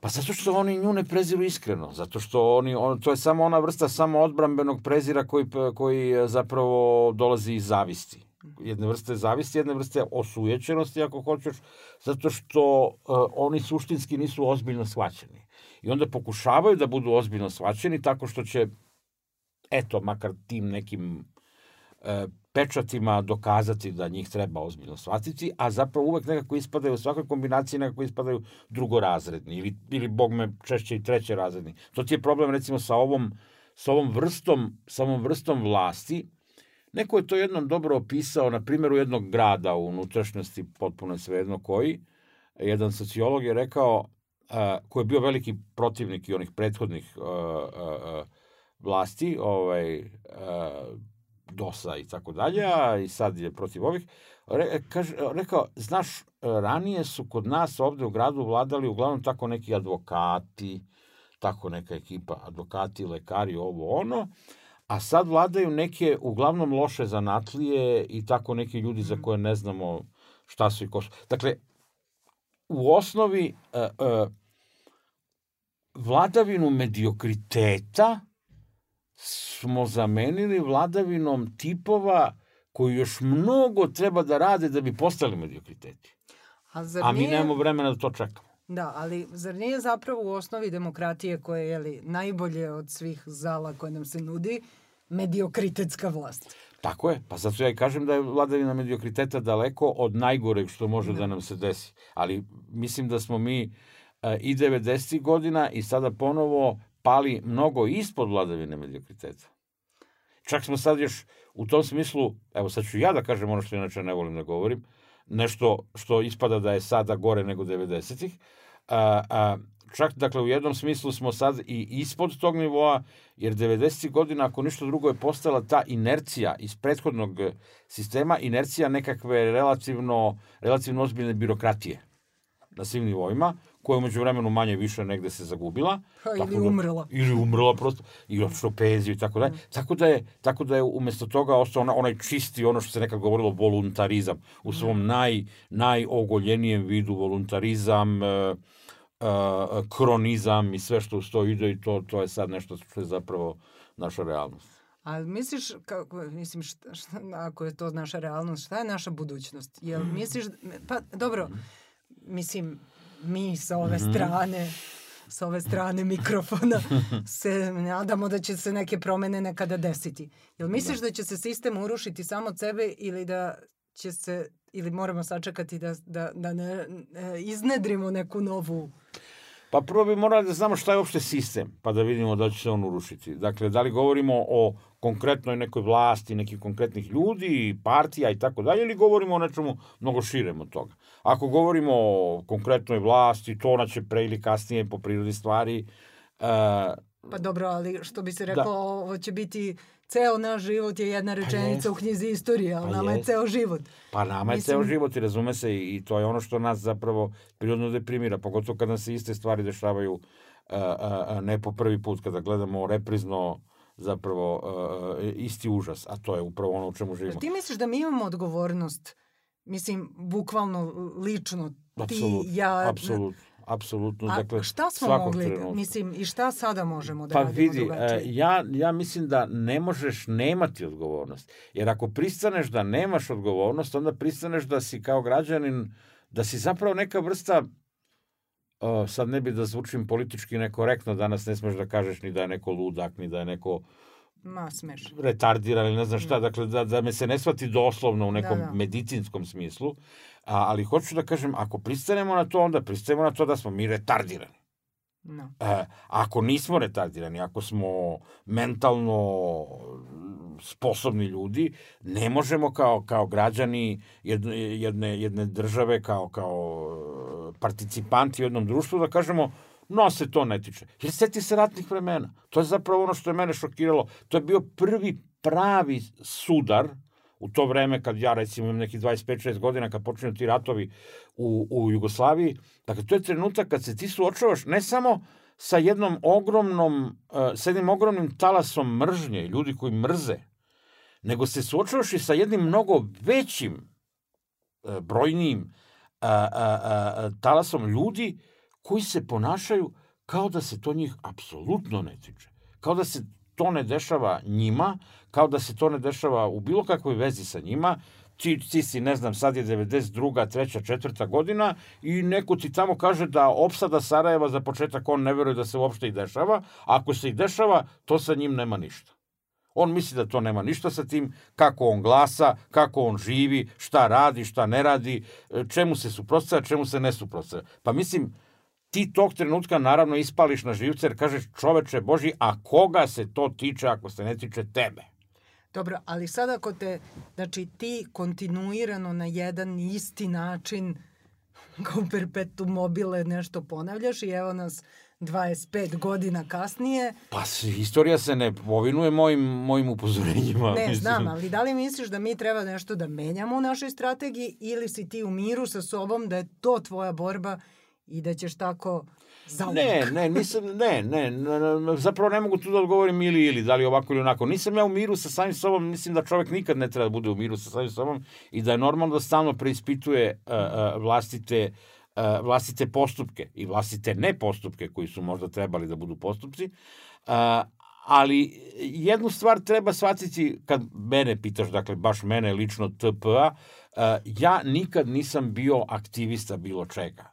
Pa zato što oni nju ne preziru iskreno, zato što oni, on, to je samo ona vrsta samo odbrambenog prezira koji, koji zapravo dolazi iz zavisti. Jedne vrste zavisti, jedne vrste osujećenosti, ako hoćeš, zato što uh, oni suštinski nisu ozbiljno shvaćeni. I onda pokušavaju da budu ozbiljno shvaćeni tako što će, eto, makar tim nekim uh, pečatima dokazati da njih treba ozbiljno shvatiti, a zapravo uvek nekako ispadaju, u svakoj kombinaciji nekako ispadaju drugorazredni ili, ili bog me češće i treće razredni. To ti je problem recimo sa ovom, sa ovom vrstom, sa ovom vrstom vlasti. Neko je to jednom dobro opisao na primjeru jednog grada u unutrašnjosti, potpuno svejedno koji. Jedan sociolog je rekao, uh, koji je bio veliki protivnik i onih prethodnih uh, uh, vlasti, ovaj, DOS-a i tako dalje, a i sad je protiv ovih, re, kaže, rekao, znaš, ranije su kod nas ovde u gradu vladali uglavnom tako neki advokati, tako neka ekipa, advokati, lekari, ovo, ono, a sad vladaju neke uglavnom loše zanatlije i tako neki ljudi za koje ne znamo šta su i ko su. Dakle, u osnovi uh, uh, vladavinu mediokriteta smo zamenili vladavinom tipova koji još mnogo treba da rade da bi postali mediokriteti. A, zar A mi nije... nemamo vremena da to čekamo. Da, ali zar nije zapravo u osnovi demokratije koje je li, najbolje od svih zala koje nam se nudi, mediokritetska vlast? Tako je, pa zato ja i kažem da je vladavina mediokriteta daleko od najgoreg što može da, da nam se desi. Ali mislim da smo mi uh, i 90. godina i sada ponovo pali mnogo ispod vladavine mediokriteta. Čak smo sad još u tom smislu, evo sad ću ja da kažem ono što inače ne volim da govorim, nešto što ispada da je sada gore nego 90-ih, a, a, čak dakle u jednom smislu smo sad i ispod tog nivoa, jer 90. godina ako ništa drugo je postala ta inercija iz prethodnog sistema, inercija nekakve relativno, relativno ozbiljne birokratije na svim nivoima, koja umeđu vremenu manje više negde se zagubila. Ha, ili da, umrla. Ili umrla prosto, i otišla penziju i tako dalje. Mm. Tako da je, tako da je umesto toga ostao ona, onaj čisti, ono što se nekad govorilo, voluntarizam. U svom mm. naj, najogoljenijem vidu voluntarizam, uh, uh, kronizam i sve što uz to ide i to, to je sad nešto što je zapravo naša realnost. A misliš, kako, mislim, šta, šta, ako je to naša realnost, šta je naša budućnost? Jel misliš, pa dobro, mm. mislim, mi sa ove mm -hmm. strane sa ove strane mikrofona se nadamo da će se neke promene nekada desiti. Jel misliš da, da će se sistem urušiti samo od sebe ili da će se ili moramo sačekati da, da, da ne, ne iznedrimo neku novu Pa prvo bi morali da znamo šta je uopšte sistem, pa da vidimo da će se on urušiti. Dakle, da li govorimo o konkretnoj nekoj vlasti, nekih konkretnih ljudi, partija i tako dalje, ili govorimo o nečemu mnogo širem od toga. Ako govorimo o konkretnoj vlasti, to ona će pre ili kasnije po prirodi stvari... Uh, pa dobro, ali što bi se reklo, da. ovo će biti ceo naš život je jedna pa rečenica pa u knjizi istorije, ali pa nama jest. je ceo život. Pa nama je Mislim... ceo život i razume se i to je ono što nas zapravo prirodno deprimira, pogotovo kada se iste stvari dešavaju uh, uh, ne po prvi put, kada gledamo reprizno zapravo uh, isti užas, a to je upravo ono u čemu živimo. Ti misliš da mi imamo odgovornost, mislim, bukvalno lično, ti, ja... Apsolutno apsolutno. A dakle, šta smo mogli, trenutka. mislim, i šta sada možemo da pa radimo vidi, drugačije? ja, ja mislim da ne možeš nemati odgovornost. Jer ako pristaneš da nemaš odgovornost, onda pristaneš da si kao građanin, da si zapravo neka vrsta Uh, sad ne bi da zvučim politički nekorektno, danas ne smeš da kažeš ni da je neko ludak, ni da je neko Ma, smeš. retardiran ili ne znam šta, da. dakle da, da me se ne shvati doslovno u nekom da, da. medicinskom smislu, A, ali hoću da kažem, ako pristanemo na to, onda pristanemo na to da smo mi retardirani. No. E, ako nismo retardirani, ako smo mentalno sposobni ljudi, ne možemo kao, kao građani jedne, jedne, jedne države, kao, kao participanti u jednom društvu da kažemo no se to ne tiče. Jer seti se ratnih vremena. To je zapravo ono što je mene šokiralo. To je bio prvi pravi sudar u to vreme kad ja recimo imam neki 25-6 godina kad počinju ti ratovi u, u Jugoslaviji, dakle to je trenutak kad se ti suočavaš ne samo sa jednom ogromnom, uh, sa jednim ogromnim talasom mržnje, ljudi koji mrze, nego se suočavaš i sa jednim mnogo većim, e, brojnijim a, talasom ljudi koji se ponašaju kao da se to njih apsolutno ne tiče. Kao da se to ne dešava njima, kao da se to ne dešava u bilo kakvoj vezi sa njima, ti, ti si, ne znam, sad je 92. treća, četvrta godina i neko ti tamo kaže da opsada Sarajeva za početak on ne veruje da se uopšte i dešava, a ako se i dešava, to sa njim nema ništa. On misli da to nema ništa sa tim, kako on glasa, kako on živi, šta radi, šta ne radi, čemu se suprotstavlja, čemu se ne suprotstavlja. Pa mislim, ti tog trenutka naravno ispališ na živce jer kažeš čoveče Boži, a koga se to tiče ako se ne tiče tebe? Dobro, ali sad ako te, znači ti kontinuirano na jedan isti način kao perpetu mobile nešto ponavljaš i evo nas 25 godina kasnije. Pa istorija se ne povinuje mojim, mojim upozorenjima. Ne, mislim. znam, ali da li misliš da mi treba nešto da menjamo u našoj strategiji ili si ti u miru sa sobom da je to tvoja borba i da ćeš tako zauvek. Ne, ne, nisam, ne, ne, zapravo ne mogu tu da odgovorim ili ili, da li ovako ili onako. Nisam ja u miru sa samim sobom, mislim da čovek nikad ne treba da bude u miru sa samim sobom i da je normalno da stalno preispituje uh, uh, vlastite uh, vlastite postupke i vlastite nepostupke koji su možda trebali da budu postupci. Uh, ali jednu stvar treba shvatiti kad mene pitaš, dakle baš mene lično TPA, uh, ja nikad nisam bio aktivista bilo čega.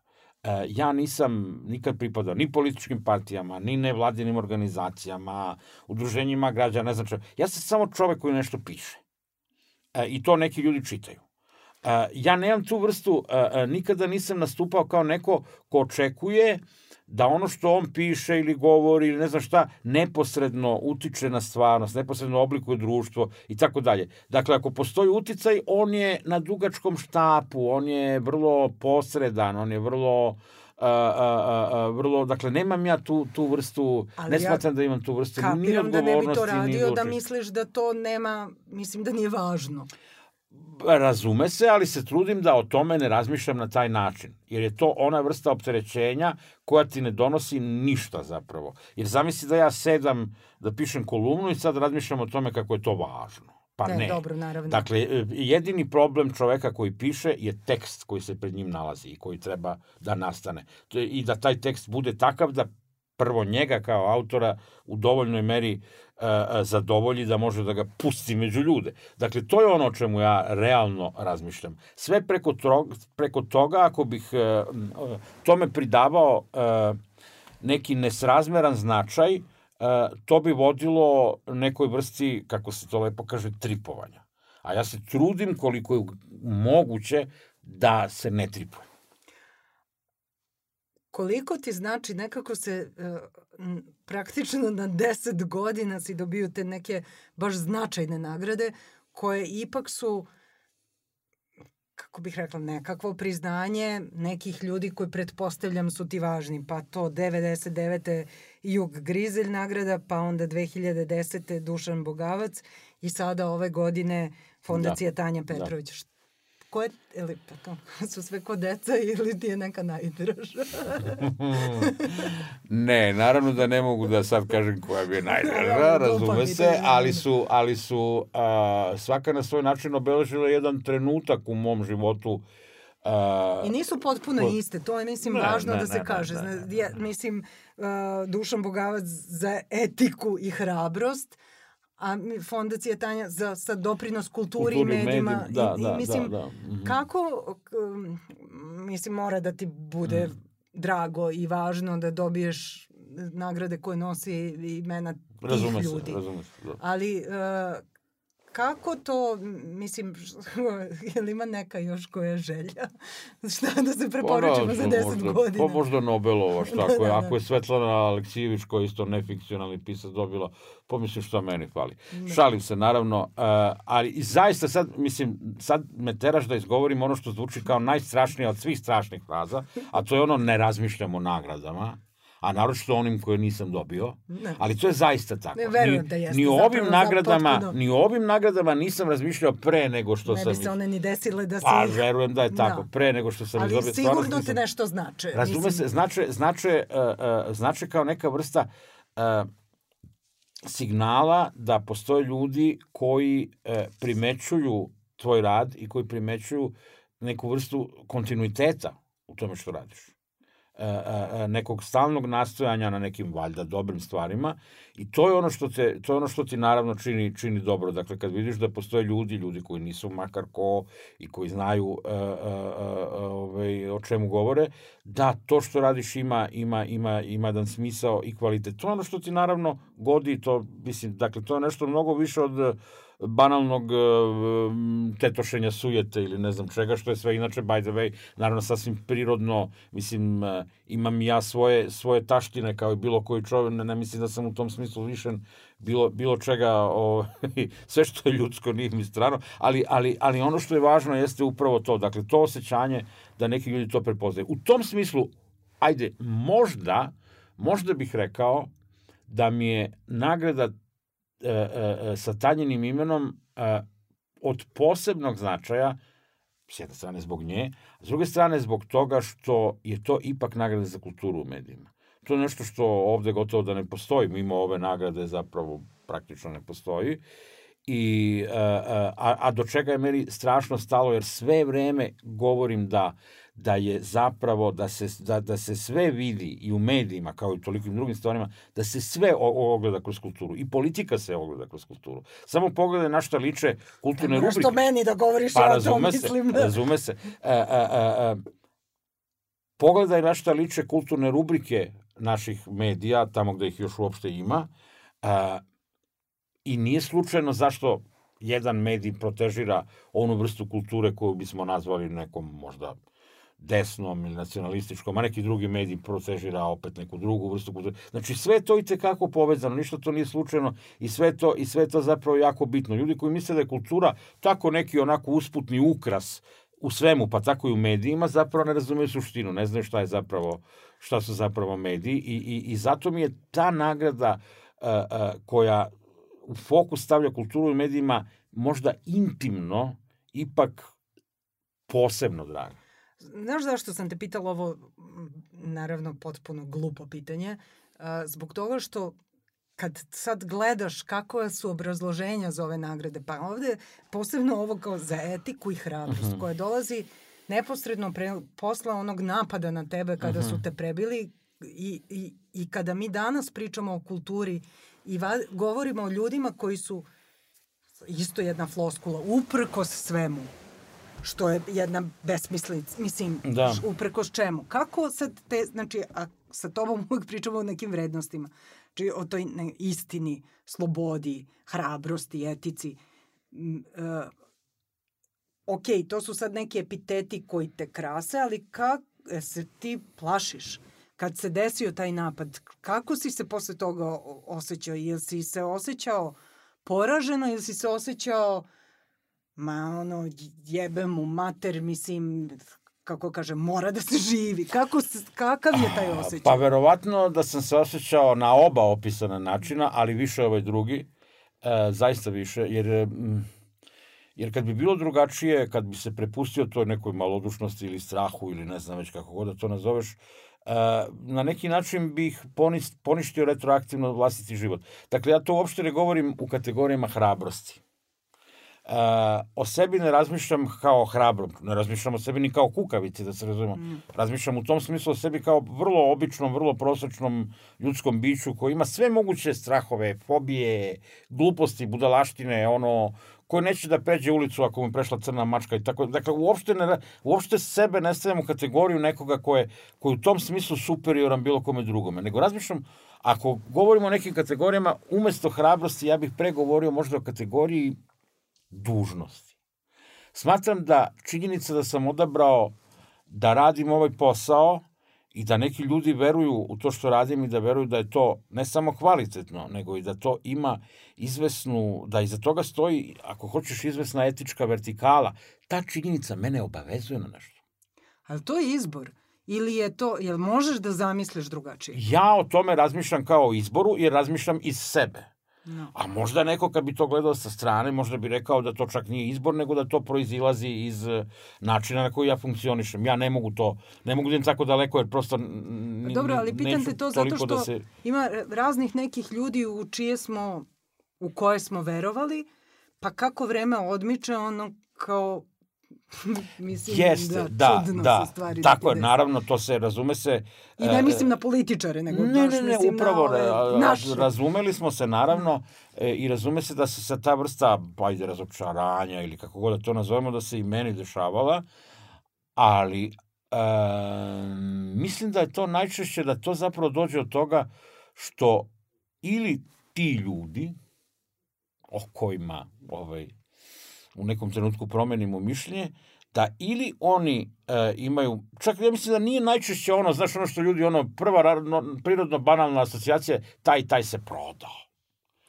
E, ja nisam nikad pripadao ni političkim partijama, ni nevladinim organizacijama, udruženjima građana, ne znam čo. Ja sam samo čovek koji nešto piše. E, I to neki ljudi čitaju. E, ja nemam tu vrstu, nikada nisam nastupao kao neko ko očekuje da ono što on piše ili govori ili ne znam šta, neposredno utiče na stvarnost, neposredno oblikuje društvo i tako dalje. Dakle, ako postoji uticaj, on je na dugačkom štapu, on je vrlo posredan, on je vrlo a, a, a, vrlo, dakle, nemam ja tu, tu vrstu, Ali ne smatram ja da imam tu vrstu ni odgovornosti, da ne bi to radio, da misliš da to nema, mislim da nije važno razume se, ali se trudim da o tome ne razmišljam na taj način. Jer je to ona vrsta opterećenja koja ti ne donosi ništa zapravo. Jer zamisli da ja sedam da pišem kolumnu i sad razmišljam o tome kako je to važno. Pa ne. ne. Dobro, naravno. Dakle, e, jedini problem čoveka koji piše je tekst koji se pred njim nalazi i koji treba da nastane. I da taj tekst bude takav da prvo njega kao autora u dovoljnoj meri uh, zadovolji da može da ga pusti među ljude. Dakle, to je ono o čemu ja realno razmišljam. Sve preko, trog, preko toga, ako bih uh, tome pridavao neki nesrazmeran značaj, to bi vodilo nekoj vrsti, kako se to lepo kaže, tripovanja. A ja se trudim koliko je moguće da se ne tripuje koliko ti znači nekako se praktično na 10 godina si dobio te neke baš značajne nagrade koje ipak su kako bih rekla, nekakvo priznanje nekih ljudi koji pretpostavljam su ti važni, pa to 99. Jug Grizelj nagrada, pa onda 2010. Dušan Bogavac i sada ove godine Fondacija da. Tanja da. Petrović. Da ko je, ili pa to, su sve ko deca ili ti je neka najdraža? ne, naravno da ne mogu da sad kažem koja bi je najdraža, razume se, ali su, ali su a, svaka na svoj način obeležila jedan trenutak u mom životu Uh, I nisu potpuno po... iste, to je mislim ne, važno ne, da se ne, kaže. Ne, ne, ne. Ja, mislim, uh, Dušan Bogavac za etiku i hrabrost, a fondacija Tanja za, za doprinos kulturi, kulturi medijima. Medijim, da, i, da, i, mislim, da, da. Mm -hmm. kako, mislim, mora da ti bude mm. drago i važno da dobiješ nagrade koje nosi imena tih razume ljudi. Se, razume se, da. Ali uh, kako to, mislim, je li ima neka još koja želja? Šta da se preporučimo pa, za 10 možda, godina? Pa možda Nobelova, šta da, ako je, da, ako je Svetlana Aleksijević koja je isto nefikcionalni pisac dobila, pomislim šta meni fali. Da. Šalim se, naravno, uh, ali i zaista sad, mislim, sad me teraš da izgovorim ono što zvuči kao najstrašnije od svih strašnih fraza, a to je ono ne razmišljam o nagradama a naročito onim koje nisam dobio, ne. ali to je zaista tako. Ne, verujem da jeste. Ni o ovim nagradama, potpuno... ni o ovim nagradama nisam razmišljao pre nego što ne sam... Ne bi se one ni desile da si... Pa, verujem da je tako, da. pre nego što sam ali ih dobio. Ali sigurno te nešto znače. Razume mislim... se, znače, znače, uh, uh, znače kao neka vrsta uh, signala da postoje ljudi koji e, primećuju tvoj rad i koji primećuju neku vrstu kontinuiteta u tome što radiš. E, e, e, nekog stalnog nastojanja na nekim valjda dobrim stvarima i to je ono što te to je ono što ti naravno čini čini dobro. Dakle kad vidiš da postoje ljudi ljudi koji nisu makar ko i koji znaju ovaj o čemu govore da to što radiš ima ima ima ima jedan smisao i kvalitet. To je ono što ti naravno godi to mislim dakle to je nešto mnogo više od banalnog uh, tetošenja sujete ili ne znam čega, što je sve inače, by the way, naravno sasvim prirodno, mislim, uh, imam ja svoje, svoje taštine kao i bilo koji čovjek, ne, ne mislim da sam u tom smislu lišen bilo, bilo čega, o, sve što je ljudsko nije mi strano, ali, ali, ali ono što je važno jeste upravo to, dakle, to osjećanje da neki ljudi to prepoznaju. U tom smislu, ajde, možda, možda bih rekao da mi je nagrada e, e, sa tanjenim imenom e, od posebnog značaja, s jedne strane zbog nje, a s druge strane zbog toga što je to ipak nagrada za kulturu u medijima. To je nešto što ovde gotovo da ne postoji, mimo ove nagrade zapravo praktično ne postoji. I, a, a do čega je meni strašno stalo, jer sve vreme govorim da da je zapravo, da se, da, da se sve vidi i u medijima, kao i u tolikim drugim stvarima, da se sve ogleda kroz kulturu. I politika se ogleda kroz kulturu. Samo pogledaj na šta liče kulturne rubrike. Što meni da govoriš pa, o tom, mislim. Da. Razume se. A, a, a, a, pogledaj na šta liče kulturne rubrike naših medija, tamo gde ih još uopšte ima, a, i nije slučajno zašto jedan medij protežira onu vrstu kulture koju bismo nazvali nekom možda desnom ili nacionalističkom, a neki drugi medij protežira opet neku drugu vrstu kulture. Znači sve to i tekako povezano, ništa to nije slučajno i sve to, i sve to zapravo jako bitno. Ljudi koji misle da je kultura tako neki onako usputni ukras u svemu, pa tako i u medijima, zapravo ne razumeju suštinu, ne znaju šta je zapravo, šta su zapravo mediji i, i, i zato mi je ta nagrada uh, uh, koja u fokus stavlja kulturu i medijima možda intimno, ipak posebno draga. Znaš zašto sam te pitala ovo, naravno potpuno glupo pitanje, zbog toga što kad sad gledaš kako su obrazloženja za ove nagrade, pa ovde posebno ovo kao za etiku i hrabrost uh mhm. -huh. koja dolazi neposredno pre, posla onog napada na tebe kada uh -huh. su mhm. te prebili i, i, i kada mi danas pričamo o kulturi i va, govorimo o ljudima koji su isto jedna floskula, uprkos svemu, što je jedna besmislica, mislim, da. uprkos čemu. Kako sad te, znači, a sa tobom uvijek pričamo o nekim vrednostima, znači o toj ne, istini, slobodi, hrabrosti, etici. Uh, ok, to su sad neki epiteti koji te krase, ali kako e, se ti plašiš? Kad se desio taj napad, kako si se posle toga osjećao? Jel si se osjećao poraženo ili si se osjećao ma ono, jebem mu mater, mislim, kako kaže, mora da se živi. Kako se, kakav je taj osjećaj? Pa verovatno da sam se osjećao na oba opisana načina, ali više ovaj drugi, e, zaista više, jer, jer kad bi bilo drugačije, kad bi se prepustio toj nekoj malodušnosti ili strahu ili ne znam već kako god da to nazoveš, e, na neki način bih poništio retroaktivno vlastiti život. Dakle, ja to uopšte ne govorim u kategorijama hrabrosti Uh, o sebi ne razmišljam kao hrabrom, ne razmišljam o sebi ni kao kukavici, da se razumemo. Mm. Razmišljam u tom smislu o sebi kao vrlo običnom, vrlo prosečnom ljudskom biću koji ima sve moguće strahove, fobije, gluposti, budalaštine, ono, koji neće da pređe ulicu ako mu prešla crna mačka i tako. Dakle, uopšte, ne, uopšte sebe ne stavljam u kategoriju nekoga ko je, ko je u tom smislu superioran bilo kome drugome. Nego razmišljam, ako govorimo o nekim kategorijama, umesto hrabrosti, ja bih pregovorio možda o kategoriji dužnosti. Smatram da činjenica da sam odabrao da radim ovaj posao i da neki ljudi veruju u to što radim i da veruju da je to ne samo kvalitetno, nego i da to ima izvesnu, da iza toga stoji, ako hoćeš, izvesna etička vertikala. Ta činjenica mene obavezuje na nešto. Ali to je izbor. Ili je to, jel možeš da zamisliš drugačije? Ja o tome razmišljam kao o izboru jer razmišljam iz sebe. No. A možda neko kad bi to gledao sa strane, možda bi rekao da to čak nije izbor, nego da to proizilazi iz eh, načina na koji ja funkcionišem. Ja ne mogu to, ne mogu da idem tako daleko, jer prosto n- Dobro, ali pitam neću te to zato toliko što da se... ima raznih nekih ljudi u čije smo, u koje smo verovali, pa kako vreme odmiče, ono kao, mislim, Jeste, da, da, čudno da, se stvari tako je, naravno, to se, razume se... I ne e, mislim na političare, nego Ne, baš ne, ne, mislim upravo, na ove, naše. razumeli smo se naravno e, i razume se da se sa ta vrsta, pa ajde, razočaranja ili kako god da to nazovemo, da se i meni dešavala, ali e, mislim da je to najčešće da to zapravo dođe od toga što ili ti ljudi o kojima ovaj, u nekom trenutku promenimo mišljenje, da ili oni e, imaju, čak ja mislim da nije najčešće ono, znaš ono što ljudi, ono, prva no, prirodno banalna asocijacija, taj taj se prodao.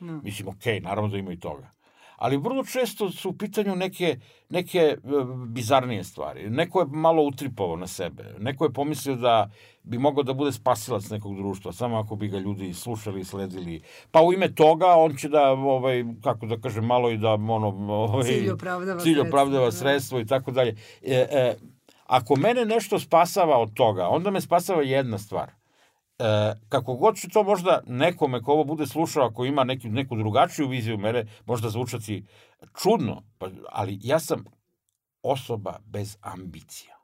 No. Mislim, okej, naravno da ima i toga. Ali vrlo često su u pitanju neke, neke e, bizarnije stvari. Neko je malo utripovao na sebe. Neko je pomislio da bi mogao da bude spasilac nekog društva, samo ako bi ga ljudi slušali i sledili. Pa u ime toga on će da, ovaj, kako da kažem, malo i da ono... Ovaj, Cilj opravdava cilj sredstvo, opravdava da. sredstvo i tako dalje. E, e, ako mene nešto spasava od toga, onda me spasava jedna stvar. E, kako god će to možda nekome ko ovo bude slušao, ako ima neki, neku drugačiju viziju mene, možda zvučati čudno, pa, ali ja sam osoba bez ambicija.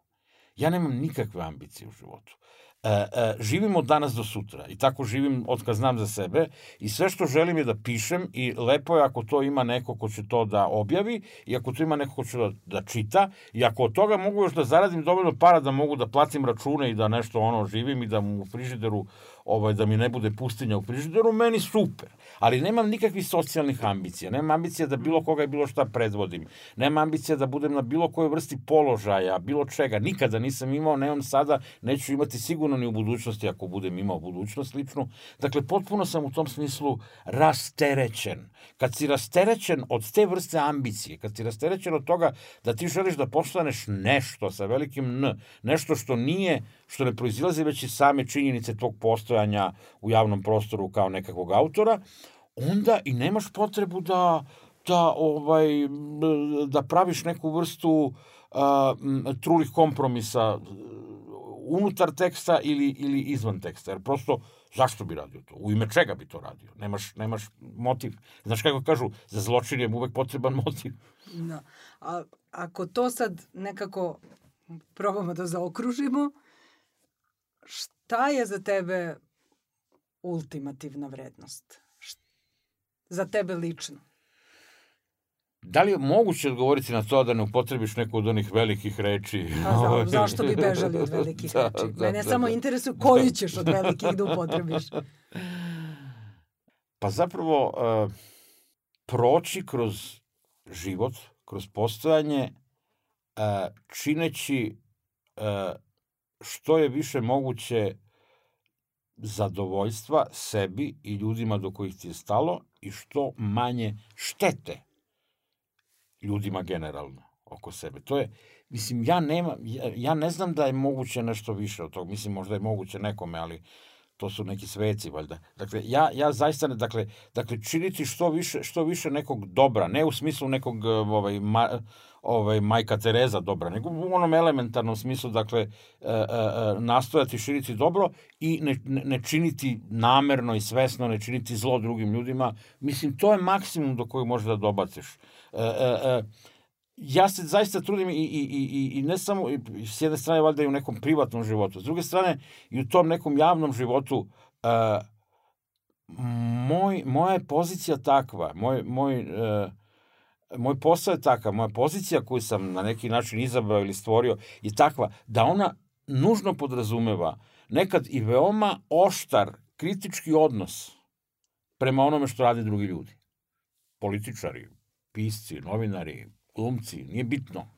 Ja nemam nikakve ambicije u životu. E, e, živim od danas do sutra i tako živim od kad znam za sebe i sve što želim je da pišem i lepo je ako to ima neko ko će to da objavi i ako to ima neko ko će da, da čita i ako od toga mogu još da zaradim dovoljno para da mogu da platim račune i da nešto ono živim i da mu u frižideru ovaj, da mi ne bude pustinja u frižideru, meni super. Ali nemam nikakvih socijalnih ambicija. Nemam ambicija da bilo koga i bilo šta predvodim. Nemam ambicija da budem na bilo kojoj vrsti položaja, bilo čega. Nikada nisam imao, nemam sada, neću imati sigurno ni u budućnosti ako budem imao budućnost ličnu. Dakle, potpuno sam u tom smislu rasterećen. Kad si rasterećen od te vrste ambicije, kad si rasterećen od toga da ti želiš da postaneš nešto sa velikim N, nešto što nije, što ne proizilazi već iz same činjenice tvog postojanja u javnom prostoru kao nekakvog autora, onda i nemaš potrebu da da ovaj da praviš neku vrstu m, trulih kompromisa unutar teksta ili, ili izvan teksta. Jer prosto, zašto bi radio to? U ime čega bi to radio? Nemaš, nemaš motiv. Znaš kako kažu, za zločin je uvek potreban motiv. Da. A ako to sad nekako probamo da zaokružimo, šta je za tebe ultimativna vrednost? Za tebe lično? Da li je moguće odgovoriti na to da ne upotrebiš neku od onih velikih reči? Pa za, zašto bi bežali od velikih Da, reči? da, Mene da, samo da. interesuje koju ćeš od velikih da upotrebiš. Pa zapravo uh, proći kroz život, kroz postojanje, uh, čineći uh, što je više moguće zadovoljstva sebi i ljudima do kojih ti je stalo i što manje štete ljudima generalno oko sebe. To je, mislim, ja nema, ja, ja ne znam da je moguće nešto više od toga. Mislim, možda je moguće nekome, ali to su neki sveci, valjda. Dakle, ja, ja zaista ne, dakle, dakle, činiti što više, što više nekog dobra, ne u smislu nekog, ovaj, ma, ovaj, majka Tereza dobra, nego u onom elementarnom smislu, dakle, e, e, e, nastojati širiti dobro i ne, ne, činiti namerno i svesno, ne činiti zlo drugim ljudima. Mislim, to je maksimum do kojeg možeš da dobaciš. Ja se zaista trudim i, i, i, i ne samo, i s jedne strane valjda i u nekom privatnom životu, s druge strane i u tom nekom javnom životu, moj, moja je pozicija takva, moj, moj, moj posao je takav, moja pozicija koju sam na neki način izabrao ili stvorio je takva da ona nužno podrazumeva nekad i veoma oštar kritički odnos prema onome što rade drugi ljudi. Političari, pisci, novinari, glumci, nije bitno.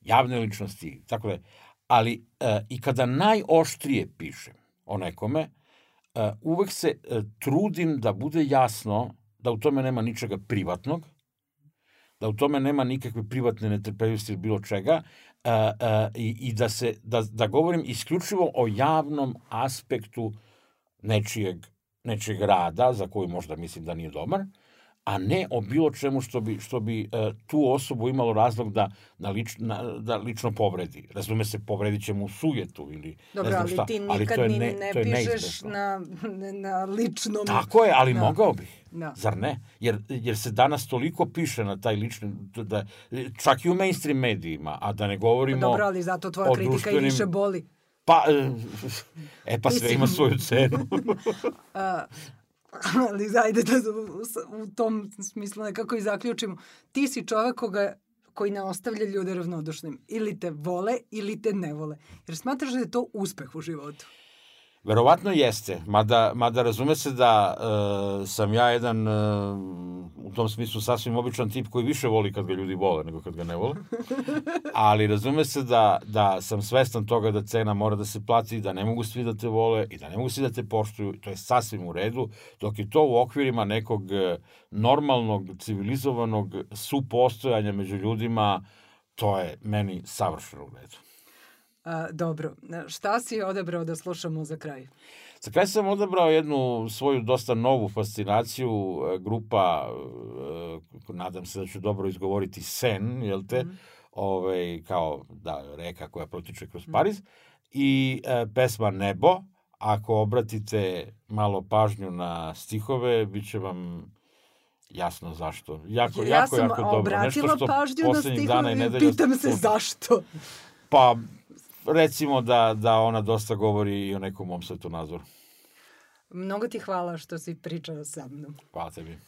Javne ličnosti, tako da. Ali e, i kada najoštrije pišem o nekome, e, uvek se e, trudim da bude jasno da u tome nema ničega privatnog, da u tome nema nikakve privatne netrpeljivosti ili bilo čega, e, e, i, da, se, da, da govorim isključivo o javnom aspektu nečijeg nečeg rada, za koju možda mislim da nije dobar, a ne o bilo čemu što bi, što bi uh, tu osobu imalo razlog da, na lič, na, da lično povredi. Razume se, povredit će mu sujetu ili Dobro, ne znam ali šta. ti ali nikad to je ne, ne to je pišeš na, na ličnom... Tako je, ali Da. mogao bih. Da. Zar ne? Jer, jer se danas toliko piše na taj lični, da, čak i u mainstream medijima, a da ne govorimo... Dobro, ali zato tvoja kritika i društvenim- više boli. Pa, e, e pa sve Mislim- ima svoju cenu. A, ali zajde da u, u tom smislu nekako i zaključimo. Ti si čovek koga koji ne ostavlja ljude ravnodušnim. Ili te vole, ili te ne vole. Jer smatraš da je to uspeh u životu. Verovatno jeste, mada, mada razume se da e, sam ja jedan e, u tom smislu sasvim običan tip koji više voli kad ga ljudi vole nego kad ga ne vole. Ali razume se da, da sam svestan toga da cena mora da se plati, da ne mogu svi da te vole i da ne mogu svi da te poštuju. To je sasvim u redu, dok je to u okvirima nekog e, normalnog, civilizovanog supostojanja među ljudima, to je meni savršeno u redu. A, dobro, šta si odabrao da slušamo za kraj? Za kraj sam odabrao jednu svoju dosta novu fascinaciju, e, grupa, e, nadam se da ću dobro izgovoriti, Sen, jel te, mm. Ove, kao da, reka koja protiče kroz Pariz, i e, pesma Nebo, ako obratite malo pažnju na stihove, bit će vam jasno zašto. Jako, ja jako, sam jako dobro. obratila Nešto što pažnju na stihove i pitam se zašto. Pa, recimo da, da ona dosta govori i o nekom mom svetonazoru. Mnogo ti hvala što si pričala sa mnom. Hvala tebi.